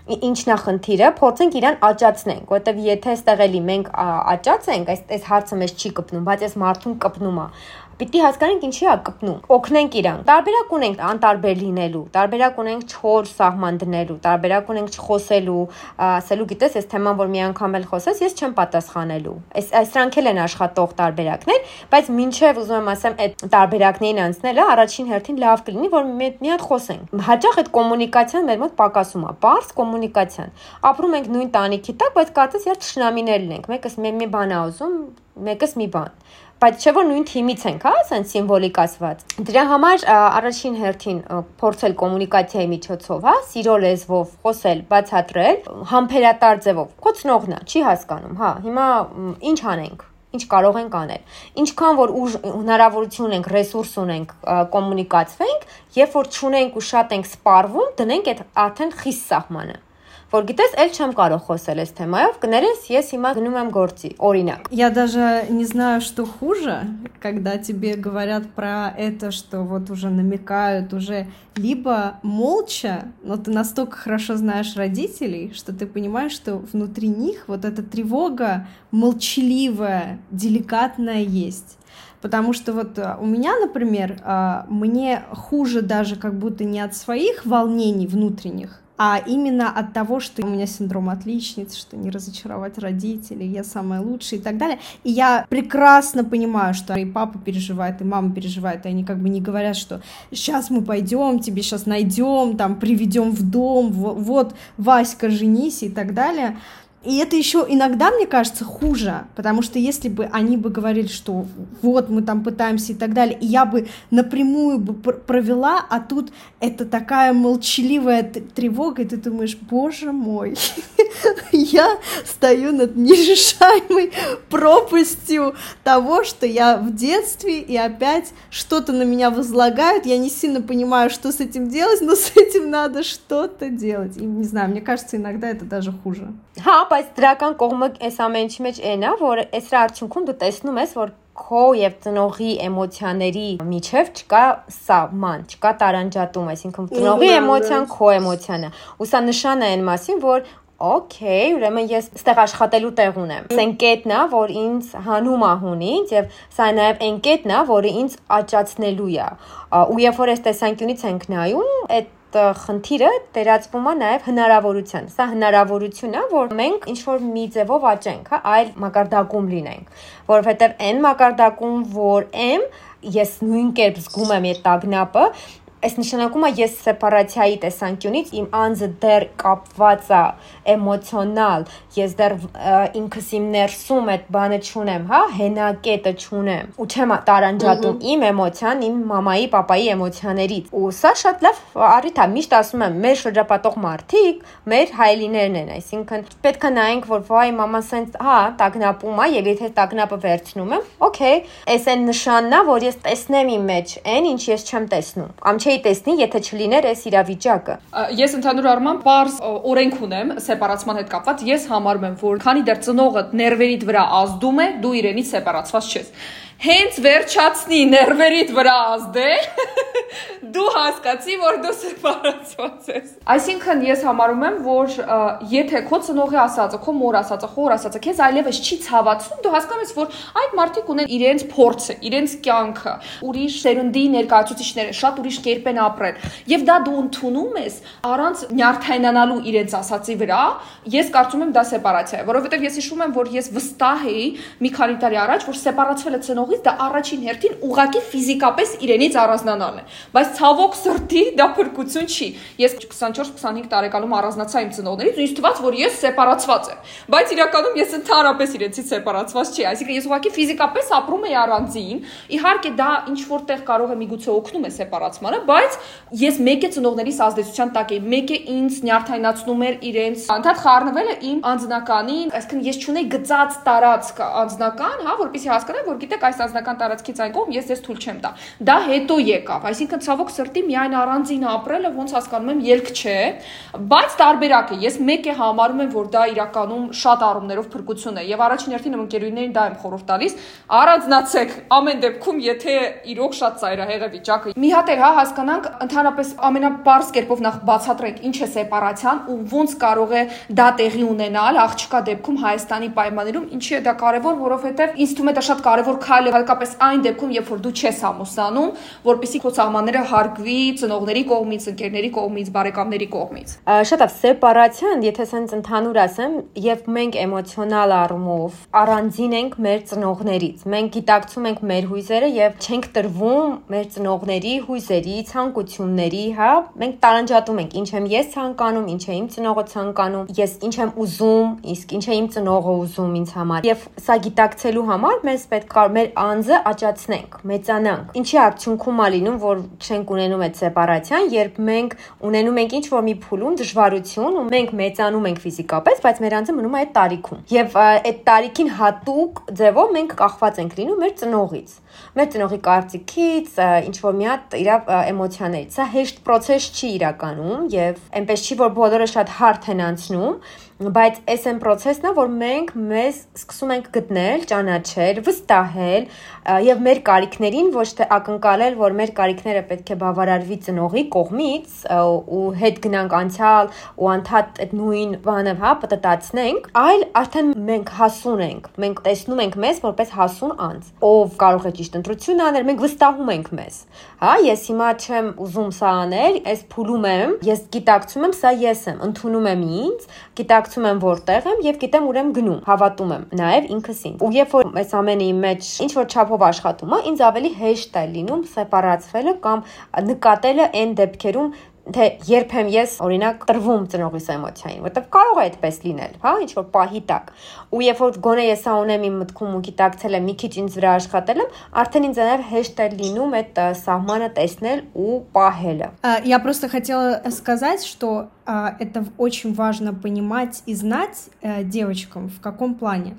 ինչն է խնդիրը, փորձենք իրան աճացնենք, որովհետև եթե այստեղ էլի մենք աճացենք, այս այս հարցը մեզ չի կպնում, բայց այս մարդուն կպնում է պիտի հասկանենք ինչի է կպնում։ Օգնենք իրան։ Տարբերակ ունենք անտարբեր լինելու, տարբերակ ունենք չոր սահման դնելու, տարբերակ ունենք չխոսելու, ասելու գիտես, այս թեման որ մի անգամ էլ խոսես, ես չեմ պատասխանելու։ Այս այսրանք էլ են աշխատող տարբերակներ, բայց մինչև ուզում եմ ասեմ այդ տարբերակներին անցնելը առաջին հերթին լավ կլինի, որ մի հատ խոսենք։ Հաճախ այդ կոմունիկացիան մեր մոտ պակասում է, բարձ կոմունիկացիան։ Ապրում ենք նույն տանիքի տակ, բայց կարծես երբ ճշնամիներ լինենք, մեկս մի բան է ուզում, մեկս մի բան բայց չէ որ նույն թիմից ենք, հա, ասեն սիմվոլիկ ասված։ Դրա համար առաջին հերթին փորձել կոմունիկացիայի միջոցով, հա, սիրո լեզվով խոսել, բացատրել, համբերատար ձևով։ Քո ծնողն է, չի հասկանում, հա։ Հիմա ինչ անենք ինչ կարող ենք անել։ Ինչքան որ ուժ հնարավորություն ունենք, ռեսուրս ունենք, կոմունիկացվենք, երբ որ ճունենք ու շատ ենք սպառվում, դնենք այդ արդեն խիստ սահմանը որ գիտես, ել չեմ կարող խոսել այս թեմայով, կներես, ես հիմա գնում եմ գործի, օրինակ։ Я даже не знаю, что хуже, когда тебе говорят про это, что вот уже намекают, уже либо молча, но ты настолько хорошо знаешь родителей, что ты понимаешь, что внутри них вот эта тревога молчаливая, деликатная есть. Потому что вот у меня, например, мне хуже даже как будто не от своих волнений внутренних, а именно от того, что у меня синдром отличницы, что не разочаровать родителей, я самая лучшая и так далее. И я прекрасно понимаю, что и папа переживает, и мама переживает, и они как бы не говорят, что сейчас мы пойдем, тебе сейчас найдем, там приведем в дом, вот Васька женись и так далее. И это еще иногда, мне кажется, хуже, потому что если бы они бы говорили, что вот мы там пытаемся и так далее, и я бы напрямую бы провела, а тут это такая молчаливая тревога, и ты думаешь, боже мой, я стою над нерешаемой пропастью того, что я в детстве, и опять что-то на меня возлагают, я не сильно понимаю, что с этим делать, но с этим надо что-то делать. И не знаю, мне кажется, иногда это даже хуже. Ха, բայց դրական կողմը այս ամեն ինչի մեջ այն է, որ այս արդյունքում դու տեսնում ես, որ քո եւ ծնողի էմոցիաների միջև չկա սահման, չկա տարանջատում, այսինքն ծնողի էմոցիան քո էմոցիան է։ Ու սա նշան է այն մասին, որ Okay, ուրեմն ես ստեղ աշխատելու տեղ ունեմ։ Սա ընկետն է, որ ինձ հանում է հունից եւ սա նաեւ ընկետն է, որը ինձ աճացնելու է։ Ու երբ որ այս տեսանկյունից ենք նայում, այդ խնդիրը դերածվում է նաև հնարավորության։ Սա հնարավորություն է, որ մենք ինչ որ մի ձևով աճենք, հա, այլ մակարդակում լինենք, որովհետև այն մակարդակում, որ եմ, ես նույն կերպ զգում եմ այդ տագնապը, Այս նշանակում է ես սեպարացիայի տեսանկյունից իմ անձը դեռ կապված է էմոցիոնալ, ես դեռ ինքս իմ ներսում այդ բանը չունեմ, հա, հենակետը չունեմ։ Ու չեմ տարանջատում իմ էմոցիան իմ մամայի, papayi էմոցիաներից։ Ու սա շատ լավ առիթ է, միշտ ասում եմ, մեր շրջապատող մարդիկ մեր հայելիներն են, այսինքն պետք է նայենք, որ վայ մաման սենց, հա, տագնապում է, եւ եթե տագնապը վերցնում եմ, օքեյ, այս այն նշանն է, որ ես տեսնեմ իմ մեջ այն, ինչ ես չեմ տեսնում։ Կամ չէի տեսնի, եթե չլիներ այս իրավիճակը։ Ես ընդհանուր առմամբ բարձ օրենք ունեմ սեպարացման հետ կապված։ Ես համարում եմ, որ քանի դեռ ծնողը ներվերիդ վրա ազդում է, դու իրենից սեպարացված չես հենց վերջացնի ներվերիդ վրա ազդե դու հասկացի որ դու սեպարացված ես այսինքն ես համարում եմ որ եթե քո ծնողի ասածը քո մոր ասածը խոր ասածը քեզ այլևս չի ցավացնում դու հասկանում ես որ այդ մարդիկ ունեն իրենց փորձը իրենց կյանքը ուրիշ սերնդի ներկայացուցիչները շատ ուրիշ կերպ են ապրել եւ դա դու ընդունում ես առանց նյարդայնանալու իրենց ասածի վրա ես կարծում եմ դա սեպարացիա է որովհետեւ ես հիշում եմ որ ես վստահ էի մի քանի տարի առաջ որ սեպարացվել է ծնող ծնողից դա առաջին հերթին ուղակի ֆիզիկապես իրենից առանձնանալն է բայց ցավոք սրտի դա փրկություն չի ես 24-25 տարեկանում առանձնացա իմ ծնողներից ու ինձ թվաց որ ես սեպարացված եմ բայց իրականում ես ընդհանրապես իրենցից սեպարացված չի այսինքն ես ուղակի ֆիզիկապես ապրում եի առանձին իհարկե դա ինչ որտեղ կարող է միգուցե օգնում է սեպարացմանը բայց ես մեկ է ծնողներիս ազդեցության տակ էի մեկը ինձ նյարդայնացնում էր իրենց անդադ խառնվել է իմ անձնականին այսինքն ես չունեի գծած տարածք անձնական հա որպեսզի հասկանամ որ գիտեք այս անձնական տարածքից այն կողմ ես ձեզ թույլ չեմ տա։ Դա հետո եկավ, այսինքն ցավոք սրտի միայն առանձին ապրելը ոնց հասկանում եմ ելք չէ, բայց տարբերակ է։ Ես մեկ է համարում եմ, որ դա իրականում շատ առումներով փրկություն է եւ առաջին հերթին ում ընկերուներին դա եմ խորհուրդ տալիս, առանձնացեք ամեն դեպքում, եթե իրոք շատ ծայրահեղ է վիճակը։ Մի հատ էլ հա հասկանանք ընդհանրապես ամենաբարձ կերպով նախ բացատրենք ինչ է սեպարացիան ու ոնց կարող է դա տեղի ունենալ աղջկա դեպքում Հայաստանի պայմաններում, ինչի է դա կարևոր, որովհետեւ ինձ թվում է դա շատ կարևոր քայլ այլ հատկապես այն դեպքում, երբ որ դու չես ամուսնանում, որպեսզի քո սահմանները հարգվի ծնողների կողմից, ընկերների կողմից, բարեկամների կողմից։ Շատ լավ, սեպարացիան, եթե sense ընդհանուր ասեմ, եւ մենք էմոցիոնալ առումով առանձին ենք մեր ծնողներից։ Մենք գիտակցում ենք մեր հույզերը եւ չենք տրվում մեր ծնողների հույզերի, ցանկությունների, հա։ Մենք տարանջատում ենք, ինչ եմ ես ցանկանում, ինչ է իմ ծնողը ցանկանում, ես ինչ եմ ուզում, իսկ ինչ է իմ ծնողը ուզում ինձ համար։ Եվ սա գիտակցելու համար մեզ պետք է մեր անձը աճացնենք, մեծանանք։ Ինչի արդյունքում է լինում, որ չենք ունենում այդ սեպարացիան, երբ մենք ունենում ենք ինչ-որ մի փուլում դժվարություն ու մենք մեծանում ենք ֆիզիկապես, բայց մեր անձը մնում է այդ տարիքում։ Եվ այդ տարիքին հատուկ ձևով մենք կախված ենք լինում մեր ծնողից մեր ծնողի կարծիքից, ինչ որ մի հատ իր էմոցիաներից։ Սա հեշտ process չի իրականում եւ այնպես չի որ բոլորը շատ հարթ են անցնում, բայց այս այն process-ն է, որ մենք մեզ սկսում ենք գտնել, ճանաչել, վստահել եւ մեր կարիքներին ոչ թե ակնկալել, որ մեր կարիքները պետք է բավարարվի ծնողի կողմից ու հետ գնանք անցյալ ու անդադ այդ նույն բանը, հա, պատտացնենք, այլ արդեն մենք հասուն ենք։ Մենք տեսնում ենք մեզ որպես հասուն անձ, ով կարող է ճիշտ ընտրություն անել, մենք վստահում ենք մեզ։ Հա, ես հիմա չեմ ուզում սա անել, այս փուլում եմ, ես գիտակցում եմ, սա ես եմ, ընդունում եմ ինձ, գիտակցում եմ որտեղ եմ եւ գիտեմ ուր եմ գնում, հավատում եմ նաեւ ինքս ինձ։ Ու երբ որ այս ամենի մեջ ինչ որ չափով աշխատում է, ինձ ավելի հեշտ է լինում սեպարացվելը կամ նկատելը այն դեպքերում, թե երբ եմ ես օրինակ տրվում ծնողիս էմոցիային, որտեվ կարող է այդպես լինել, հա, ինչ որ պահի տակ։ Ու երբ որ գոնե ես ա ունեմ իմ մտքում ու գիտակցել եմ, մի քիչ ինձ վրա աշխատել եմ, արդեն ինձ նաև հեշտ է լինում այդ սահմանը տեսնել ու պահելը։ Я просто хотела сказать, что это очень важно понимать и знать девочкам в каком плане.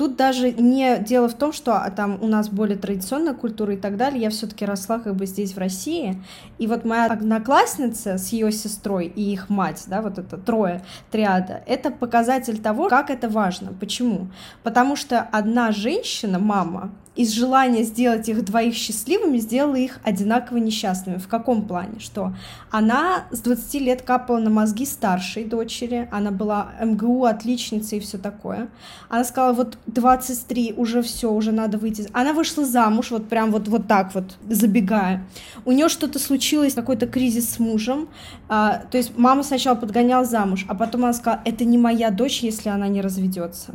Тут даже не дело в том, что а, там у нас более традиционная культура и так далее. Я все-таки росла как бы здесь в России, и вот моя одноклассница с ее сестрой и их мать, да, вот это трое триада, это показатель того, как это важно. Почему? Потому что одна женщина, мама, из желания сделать их двоих счастливыми сделала их одинаково несчастными. В каком плане? Что она с 20 лет капала на мозги старшей дочери, она была МГУ отличницей и все такое. Она сказала, вот 23 уже все, уже надо выйти. Она вышла замуж, вот прям вот, вот так вот, забегая. У нее что-то случилось, какой-то кризис с мужем. А, то есть мама сначала подгоняла замуж, а потом она сказала, это не моя дочь, если она не разведется.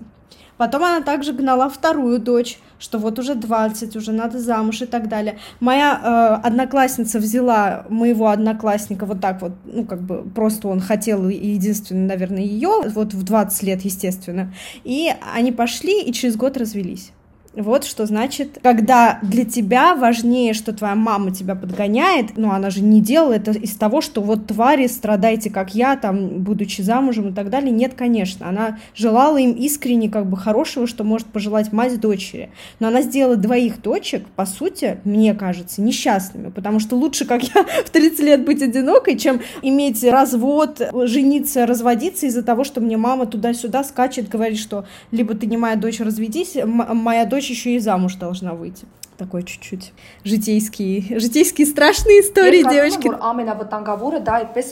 Потом она также гнала вторую дочь, что вот уже 20, уже надо замуж и так далее. Моя э, одноклассница взяла моего одноклассника вот так вот, ну, как бы просто он хотел единственный, наверное, ее, вот в 20 лет, естественно. И они пошли и через год развелись. Вот что значит, когда для тебя важнее, что твоя мама тебя подгоняет, ну, она же не делала это из того, что вот твари, страдайте, как я, там, будучи замужем и так далее. Нет, конечно, она желала им искренне как бы хорошего, что может пожелать мать дочери. Но она сделала двоих дочек, по сути, мне кажется, несчастными, потому что лучше, как я, в 30 лет быть одинокой, чем иметь развод, жениться, разводиться из-за того, что мне мама туда-сюда скачет, говорит, что либо ты не моя дочь, разведись, моя дочь еще и замуж должна выйти такой чуть-чуть житейские, житейские страшные истории, девочки. Որ ամենավտանգավորը դա այդպես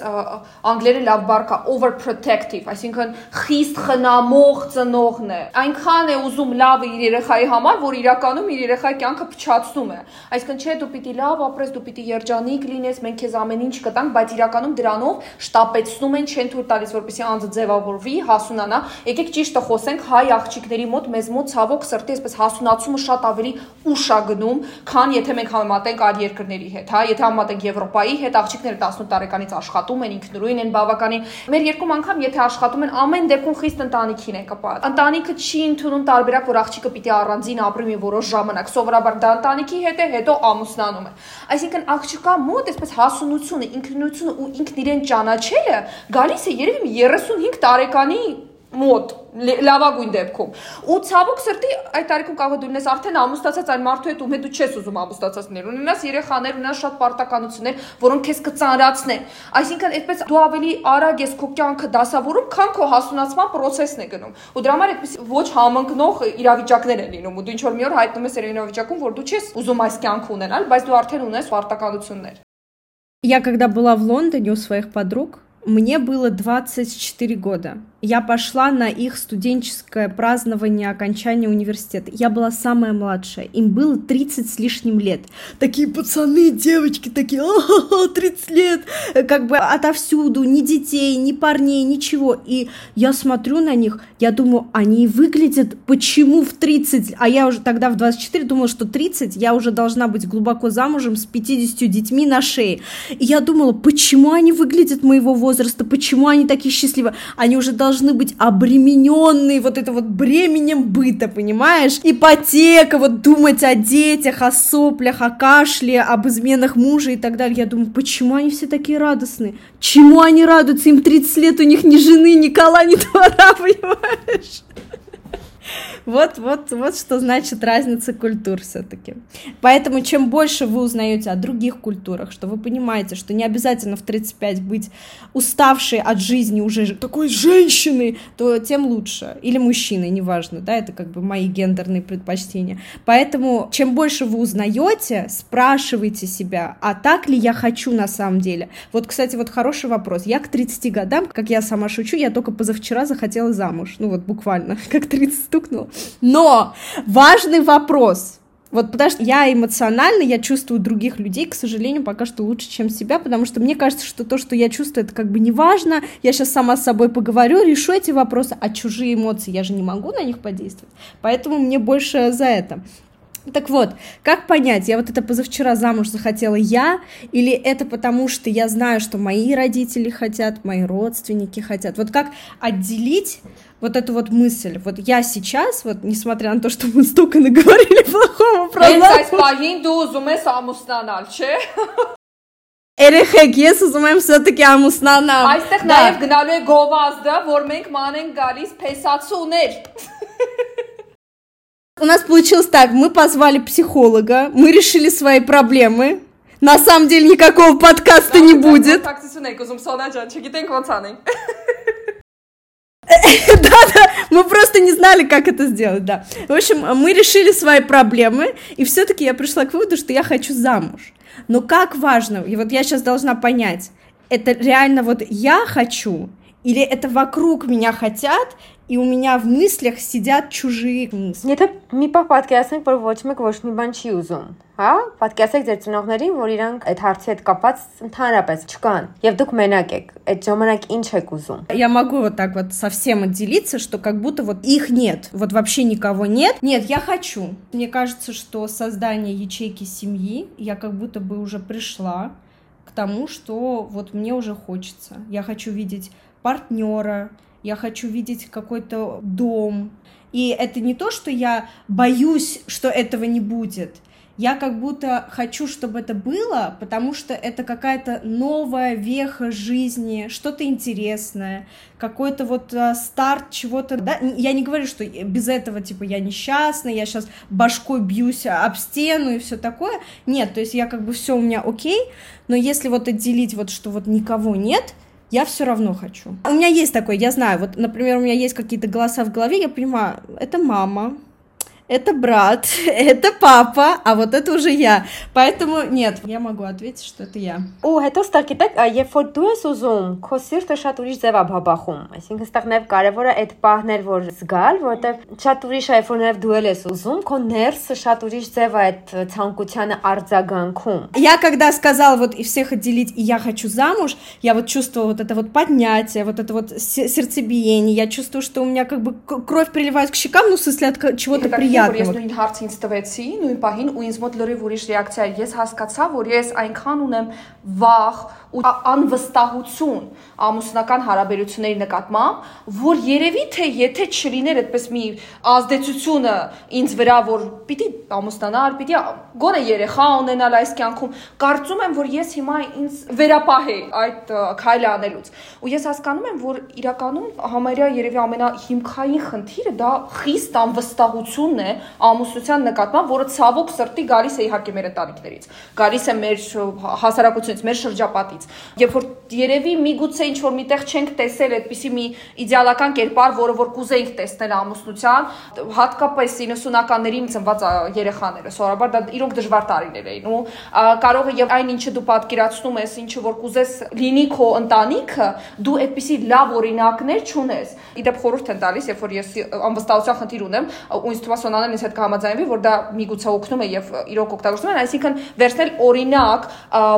անգլերեն լավ բառ overprotective, այսինքն խիստ խնամող ծնողն է։ Այնքան է ուզում լավը իր երեխայի համար, որ իրականում իր երեխայի կյանքը փչացնում է։ Այսինքն չէ դու պիտի լավ ապրես, դու պիտի երջանիկ լինես, մենք քեզ ամեն ինչ կտանք, բայց իրականում դրանով շտապեցնում են, չեն թույլ տալիս, որպեսզի անձը ձևավորվի, հասունանա։ Եկեք ճիշտը խոսենք հայ աղջիկների մոտ, մեզ մոտ ցավոք սրտի այսպես հասունացումը շատ ավելի ուշ է գնում, քան եթե մենք համեմատենք այլ երկրների հետ, հա, եթե համեմատենք Եվրոպայի հետ, աղջիկները 18 տարեկանից աշխատում են, ինքնուրույն են բավականին։ Մեր երկում անգամ եթե աշխատում են, ամեն դեպքում խիստ ընտանիքին են կապված։ Ընտանիքը չի ընդունում տարբերակ, որ աղջիկը պիտի առանձին ապրի մի որոշ ժամանակ։ Սովորաբար դա ընտանիքի հետ է, հետո ամուսնանում է։ Այսինքն աղջիկա մոտ այսպես հասունությունը, ինքնությունը ու ինքն իրեն ճանաչելը գալիս է երևի 35 տարեկանի մոտ լավագույն դեպքում ու ցավոք սրտի այդ տարիքում կարող է դու ունես արդեն ամուսնացած այն մարդու հետ ում հետ դու չես ուզում ամուսնացածներ ունենաս երեխաներ ունենաս շատ պարտականություններ որոնք քեզ կծանրացնեն այսինքն այդպես դու ավելի արագ ես քո կյանքը դասավորում քան քո հասունացման process-ն է գնում ու դրա համար այդպես ոչ համընկնող իրավիճակներ են լինում ու դու ինչ որ մի օր հայտնում ես իրավիճակում որ դու չես ուզում այս կյանքը ունենալ բայց դու արդեն ունես պարտականություններ Я когда была в Лондоне у своих подруг, мне было 24 года. Я пошла на их студенческое празднование окончания университета. Я была самая младшая. Им было 30 с лишним лет. Такие пацаны, девочки такие, а 30 лет. Как бы отовсюду, ни детей, ни парней, ничего. И я смотрю на них, я думаю, они выглядят почему в 30? А я уже тогда в 24 думала, что 30 я уже должна быть глубоко замужем с 50 детьми на шее. И я думала, почему они выглядят моего возраста, почему они такие счастливые? Они уже должны должны быть обремененные вот это вот бременем быта, понимаешь? Ипотека, вот думать о детях, о соплях, о кашле, об изменах мужа и так далее. Я думаю, почему они все такие радостные? Чему они радуются? Им 30 лет, у них ни жены, ни кола, ни двора, понимаешь? Вот, вот, вот что значит разница культур все-таки. Поэтому чем больше вы узнаете о других культурах, что вы понимаете, что не обязательно в 35 быть уставшей от жизни уже такой женщины, то тем лучше. Или мужчины, неважно, да, это как бы мои гендерные предпочтения. Поэтому чем больше вы узнаете, спрашивайте себя, а так ли я хочу на самом деле? Вот, кстати, вот хороший вопрос. Я к 30 годам, как я сама шучу, я только позавчера захотела замуж. Ну вот буквально, как 30 стукнуло. Но важный вопрос. Вот потому что я эмоционально, я чувствую других людей, к сожалению, пока что лучше, чем себя, потому что мне кажется, что то, что я чувствую, это как бы не важно. Я сейчас сама с собой поговорю, решу эти вопросы, а чужие эмоции, я же не могу на них подействовать. Поэтому мне больше за это. Так вот, как понять, я вот это позавчера замуж захотела я, или это потому, что я знаю, что мои родители хотят, мои родственники хотят? Вот как отделить вот эту вот мысль. Вот я сейчас, вот несмотря на то, что мы столько наговорили плохого про Երեխեք, ես ուզում եմ все-таки ամուսնանալ։ Այստեղ նաև գնալու է գովազդը, որ մենք մանենք գալիս փեսացուներ։ у нас получилось так, мы позвали психолога, мы решили свои проблемы. На самом деле никакого подкаста не будет. Да-да, мы просто не знали, как это сделать, да. В общем, мы решили свои проблемы, и все-таки я пришла к выводу, что я хочу замуж. Но как важно, и вот я сейчас должна понять, это реально вот я хочу, или это вокруг меня хотят, и у меня в мыслях сидят чужие мысли. Եթե մի պահ պատկերացնենք, որ ոչ մեկ ոչ մի բան չի ուզում, հա? Պատկերացեք ձեր ծնողներին, որ իրանք այդ հարցի հետ կապված ընդհանրապես չկան, եւ դուք մենակ եք։ Այդ ժամանակ ինչ եք ուզում։ Я могу вот так вот совсем отделиться, что как будто вот их нет, вот вообще никого нет. Нет, я хочу. Мне кажется, что создание ячейки семьи, я как будто бы уже пришла к тому, что вот мне уже хочется. Я хочу видеть партнера, я хочу видеть какой-то дом. И это не то, что я боюсь, что этого не будет. Я как будто хочу, чтобы это было, потому что это какая-то новая веха жизни, что-то интересное, какой-то вот а, старт чего-то. Да? Я не говорю, что без этого типа я несчастна, я сейчас башкой бьюсь об стену и все такое. Нет, то есть я как бы все у меня окей, но если вот отделить вот, что вот никого нет, я все равно хочу. У меня есть такое, я знаю, вот, например, у меня есть какие-то голоса в голове, я понимаю, это мама, это брат, это папа, а вот это уже я. Поэтому нет, я могу ответить, что это я. О, это ստար так, а որ դու с узом. Косир то շատ ուրիշ ձևա բաբախում։ Այսինքն ստեղ նաև կարևոր է այդ պահն էլ որ զգալ, որովհետև շատ ուրիշ է, որ նաև դու ես ուզում, քո ներսը շատ ուրիշ ձև է այդ Я когда сказала вот и всех отделить, и я хочу замуж, я вот чувствовала вот это вот поднятие, вот это вот сердцебиение, я чувствую, что у меня как бы кровь приливает к щекам, ну в смысле от чего-то приятного որ ես նույն հարց ինձ տվեցի, նույն պահին ու ինձ մոտ լրիվ ուրիշ ռեակցիա էր։ Ես հասկացա, որ ես այնքան ունեմ վախ ու անվստահություն ամուսնական հարաբերությունների նկատմամբ, որ երևի թե եթե չլիներ այդպես մի ազդեցությունը ինձ վրա, որ պիտի ամուսնանալ, պիտի գոնե երեխա ունենալ այս կյանքում, կարծում եմ, որ ես հիմա ինձ վերապահեի այդ քայլը անելուց։ Ու ես հասկանում եմ, որ իրականում համարյա երևի ամենահիմքային խնդիրը դա խիստ անվստահությունն է ամուսնության նկատմամբ, որը ցավոք սրտի գալիս է իհարկե մեր ընտանիքներից։ Գալիս է մեր հասարակությունից, մեր շրջապատից Երբ որ երևի միգուցե ինչ որ միտեղ չենք տեսել այդպիսի մի իդեալական կերպար, որը որ կուզեինք տեսնել ամուսնության, հատկապես 90-ականներին ծնված երեխաները, սովորաբար դա իրոք դժվար տարիներ էին ու կարող է եւ այն ինչը դու պատկերացնում ես, ինչը որ կուզես լինի քո ընտանիքը, դու այդպիսի լավ օրինակներ չունես։ Իդեպ խորհուրդ են տալիս, երբ որ ես անվստահության խնդիր ունեմ, ու ինձ թվում է Սոնանեն ինձ հետ կհամաձայնվի, որ դա միգուցե օգնում է եւ իրոք օգտագործում են, այսինքն վերցնել օրինակ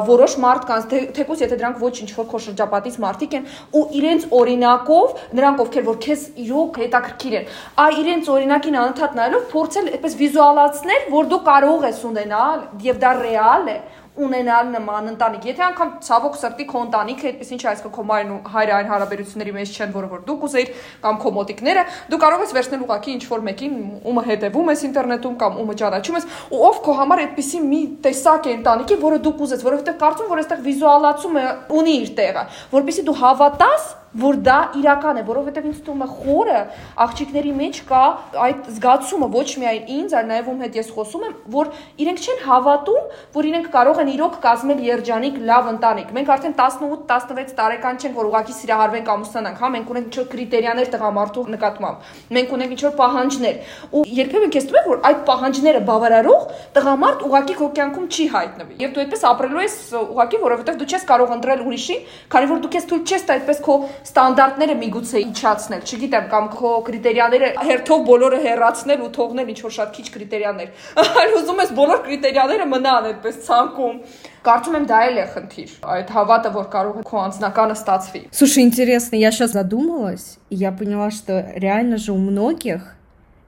որոշ մարդկանց, թեկուզ եթե դրանք ոչ ինչ որ քո շրջապատից մարդիկ են ու իրենց օրինակով նրանք ովքեր որ քեզ իրոք հետաքրքիր են այ իրենց օրինակին անընդհատ նայելով փորձել այդպես վիզուալացնել որ դու կարող ես ունենալ եւ դա ռեալ է ունենալ նման ընտանիք։ Եթե անգամ ցավոք սրտի քո ընտանիքը այդպես ինչ այսքան քո մայրն ու հայրը այն հարաբերությունների մեջ չեն, որը որ դու կուզեիր կամ քո մոտիկները, դու կարող ես վերցնել ուղակի ինչ որ մեկին, ումը հետևում ես ինտերնետում կամ ումը ճանաչում ես, ու ով քո համար այդպիսի մի տեսակ է ընտանիքի, որը դու կուզես, որովհետև կարծում որ այստեղ վիզուալացումը ունի իր տեղը, որpիսի դու հավատաս որ դա իրական է, որովհետև ինձ թվում է խորը աղջիկների մեջ կա այդ զգացումը ոչ միայն ինձ, այլ նաև ում հետ ես խոսում եմ, որ իրենք չեն հավատում, որ իրենք կարող են իրոք կազմել երջանիկ լավ ընտանիք։ Մենք արդեն 18-16 տարեկան չենք, որ ուղակի սիրահարվենք ամուսնանանք, հա, մենք ունենք ինչ-որ կրիտերիաներ տղամարդու նկատմամբ։ Մենք ունենք ինչ-որ պահանջներ։ Ու երբեմն քեզ թվում է, որ այդ պահանջները բավարարող տղամարդ ուղակի քո կյանքում չի հայտնվի։ Եվ դու այդպես ապրելու ես ուղակի, որովհետև դու չես կարող ընտրել ուրիշին, քանի որ դու քեզ թույլ չես տա այդպես քո ստանդարտները միգուցե իջացնել, չգիտեմ, կամ քո կրիտերիաները հերթով բոլորը հեռացնել ու թողնել ինչ որ շատ քիչ կրիտերիաներ։ Այլ ուզում ես բոլոր կրիտերիաները մնան այդպես ցանկում։ Կարծում եմ դա էլ է խնդիր։ Այդ հավատը, որ կարող է քո անձնականը ստացվի։ Слушай, интересно, я сейчас задумалась, и я поняла, что реально же у многих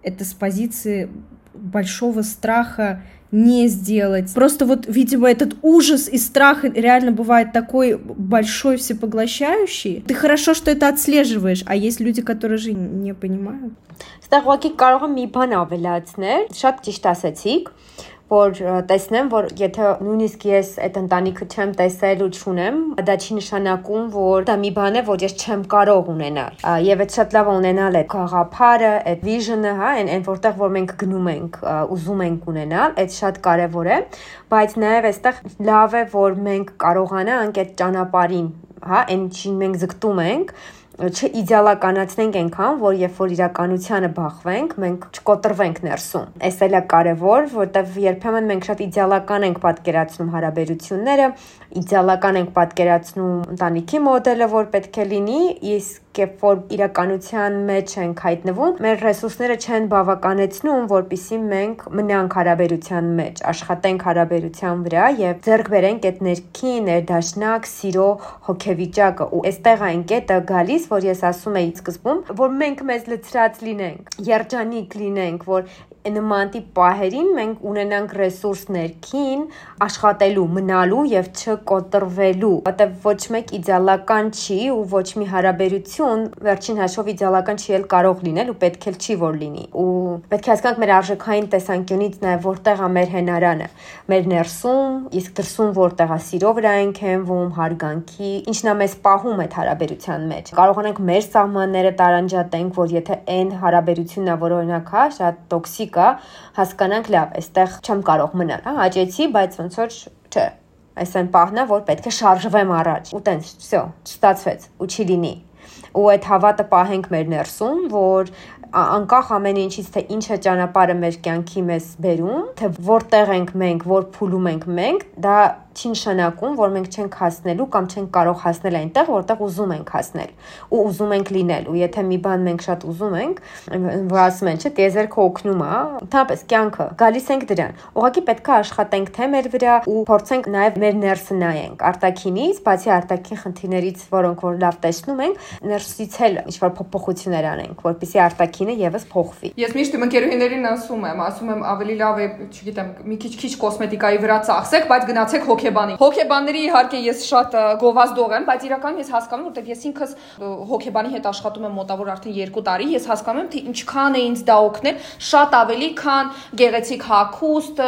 это с позиции большого страха не сделать. Просто вот, видимо, этот ужас и страх реально бывает такой большой, всепоглощающий. Ты хорошо, что это отслеживаешь, а есть люди, которые же не понимают. Ստեղ ուղղակի կարող եմ մի բան ավելացնել, շատ ճիշտ ասացիք, որ տեսնեմ, որ եթե նույնիսկ ես այդ ընտանիքը չեմ տեսել ու չունեմ, դա չի նշանակում, որ դա մի բան է, որ ես չեմ կարող ունենալ։ Եվ այդ շատ լավ ունենալ այդ գաղափարը, այդ vision-ը, հա, այն այն որտեղ որ մենք գնում ենք, ուզում ենք ունենալ, այդ շատ կարևոր է, բայց նաև այստեղ լավ է, որ մենք կարողանանք այդ ճանապարհին, հա, այն ինչին մենք զգտում ենք, չիդեալականացնենք այնքան, որ երբ որ իրականությանը բախվենք, մենք չկոտրվենք ներսում։ Այս էլ է կարևոր, որտեվ երբեմն մենք շատ իդեալական ենք պատկերացնում հարաբերությունները, իդեալական ենք պատկերացնում ընտանիքի մոդելը, որ պետք է լինի, իսկ երբ որ իրականության մեջ ենք հայտնվում, մեր ռեսուրսները չեն բավականեցնում, որpիսի մենք մնանք հարաբերության մեջ, աշխատենք հարաբերության վրա եւ ձեռք բերենք այդ ներքին, ներդաշնակ, սիրո հոգեվիճակը։ Ու այստեղ այն կետը գալիս, որ ես ասում էի սկզբում, որ մենք մեզ լծրած լինենք, երջանիկ լինենք, որ նման տիպ պահերին մենք ունենանք ռեսուրս ներքին աշխատելու, մնալու եւ չկոտրվելու, որտեղ ոչ մեկ իդեալական չի ու ոչ մի հարաբերություն վերջին հաշվով իդեալական չի էլ կարող լինել ու պետք էլ չի որ լինի։ Ու պետք է հասկանանք մեր արժեքային տեսանկյունից նաեւ որտեղ է մեր հենարանը, մեր ներսում, իսկ դրսում որտեղ է սիրո վրա ենք հենվում, հարգանքի, ինչն է մեզ պահում այդ հարաբերության մեջ։ Կարողանանք մեր սահմանները տարանջատենք, որ եթե այն հարաբերությունն է, որ օրինակ հա, շատ տոքսիկ կա, հասկանանք լավ, այստեղ չեմ կարող մնալ, հա, աճեցի, բայց ոնց որ չէ, այս այն պահն է, որ պետք է շարժվեմ առաջ։ Ու տենց, всё, չստացվեց, ու չի լինի։ Ու այդ հավատը պահենք մեր ներսում, որ անկախ ամեն ինչից թե ինչ է ճանապարհը մեր կյանքի մեզ բերում, թե որտեղ ենք մենք, որ փուլում ենք մենք, դա չի նշանակում, որ մենք չենք հասնելու կամ չենք կարող հասնել այնտեղ, որտեղ ուզում ենք հասնել ու ուզում ենք լինել։ Ու եթե մի բան մենք շատ ուզում ենք, որ ասում են, չէ, տիեզերքը օգնում է, ընդհանրապես կյանքը, գալիս ենք դրան։ Ուղղակի պետք է աշխատենք թե մեր վրա ու փորձենք նաև մեր ներսը նայենք արտաքինից, բացի արտաքին խնդիրներից, որոնք որ լավ տեսնում ենք, ներսից էլ ինչ-որ փոփոխություններ անենք, որպեսզի արտաքինը եւս փոխվի։ Ես միշտ իմ ընկերուհիներին ասում եմ, ասում եմ ավելի լավ է, չգիտեմ, մի քիչ-քիչ կոսմետիկայի վրա ծախսեք, բայց գնացեք հոգի հոգեբանի։ Հոգեբանների իհարկե ես շատ գովազդող եմ, բայց իրականում ես հասկանում, որտեղ ես ինքս հոգեբանի հետ աշխատում եմ մոտավոր արդեն 2 տարի, ես հասկանում եմ, թե ինչքան է ինձ դա օգնել, շատ ավելի, քան գեղեցիկ հագուստ,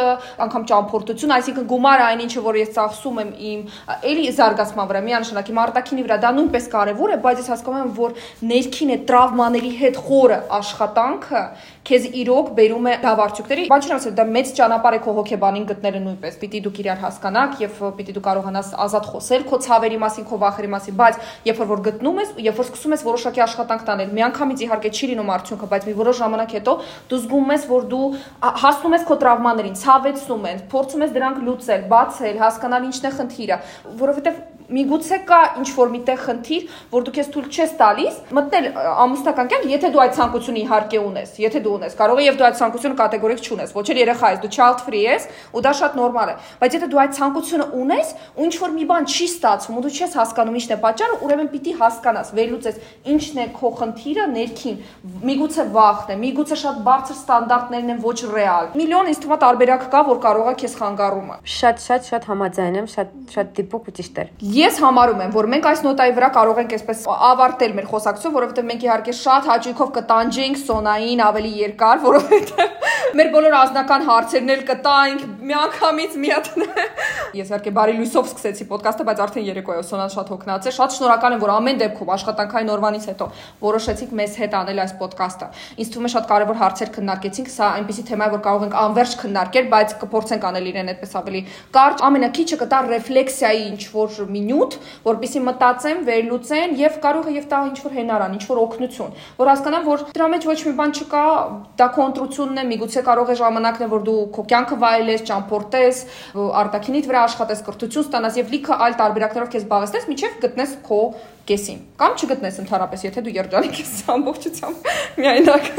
անգամ ճամփորդություն, այսինքն գումարը այն ինչը որ ես ծախսում եմ իմ էլի զարգացման վրա, միանշանակ իմ արտաքինի վրա, դա նույնպես կարևոր է, բայց ես հասկանում եմ, որ ներքին է տրավմաների հետ խորը աշխատանքը քեզ իրոք բերում է Բան չեմ ասել, դա մեծ ճանապարհ է քո հոգեբանին գտնելը նույնպես։ Պիտի դուք իրար հասկանաք եւ պիտի դու կարողանաս ազատ խոսել քո ցավերի մասին, քո վախերի մասին, բայց երբ որ գտնում ես, երբ որ սկսում ես որոշակի աշխատանք տանել, միանգամից իհարկե չի լինում արդյունքը, բայց մի որոշ ժամանակ հետո դու զգում ես, որ դու հասնում ես քո տրավմաներին, ցավեցնում են, փորձում ես դրանք լուծել, բացել, հասկանալ ինչն է խնդիրը, որովհետեւ միգուցե կա ինչ որ միտեղ խնդիր, որ դու քեզ թույլ չես տալիս մտնել ամուսնական կյանք, եթե դու այդ ցանկությունը իհարկե ունես, եթե դու ունես, կարող է եւ դու այդ ցանկությունը կատեգորիկ չունես, ոչ էլ երեխա ես, դու child free ես, ու դա շատ նորմալ է, բայց եթե դու այդ ցանկությունը ունես, ու ինչ որ մի բան չի ստացվում, ու դու չես հասկանում ինչն է պատճառը, ուրեմն պիտի հասկանաս, վերլուծես ինչն է քո խնդիրը ներքին, միգուցե վախն է, միգուցե շատ բարձր ստանդարտներն են ոչ ռեալ։ Միլիոն ինձ թվում է տարբերակ կա, որ կարող է քեզ խանգարումը։ Շատ շատ շատ համաձայն եմ, շատ շատ դիպուկ ու ճիշտ է։ Ես համարում եմ, որ մենք այս նոտայի վրա կարող ենք այսպես ավարտել մեր խոսակցությունը, որովհետև մենք իհարկե շատ հաճույքով կտանջենք սոնային ավելի երկար, որովհետև մեր բոլոր ազնական հարցերն էլ կտանք միանգամից մի հատ։ Ես իհարկե բարի լույսով սկսեցի ոդկասթը, բայց արդեն երեկո է, Սոնան շատ հոգնած է։ Շատ շնորհակալ եմ, որ ամեն դեպքում աշխատանքային օրվանից հետո որոշեցիք մեզ հետ անել այս ոդկասթը։ Ինձ թվում է շատ կարևոր հարցեր քննարկեցինք, սա այնպեսի թեմա է, որ կարող ենք անverջ քննարկել, բայց կփորձենք անել իրեն այդպես ավելի կարճ։ Ամենակիչը կտա ռեֆլեքսիայի ինչ որ մինուտ, որpիսի մտածեմ, վերլուծեն եւ կարող է եւ տա ինչ որ հենարան, ինչ որ օգնություն, որ հասկանամ, որ դրա մեջ ոչ մի բան չկա, դա քո ընտրությունն է, միգուցե կարող է ժամանակն է, որ դու քո կյանքը վայելես, ճամփորդես, արտակինիդ վրա աշխատես, կրթություն ստանաս եւ լիքը այլ տարբերակներով քեզ զբաղեցնես, միջև գտնես քո կեսին կամ չգտնես ընդհանրապես, եթե դու երջանիկ ես ամբողջությամբ միայնակ։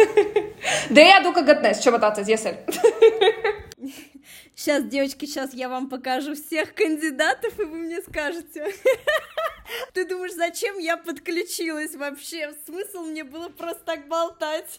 Դե я դու կգտնես, չմտածես, ես էլ։ Сейчас, девочки, сейчас я вам покажу всех кандидатов, и вы мне скажете. Ты думаешь, зачем я подключилась вообще? Смысл мне было просто так болтать.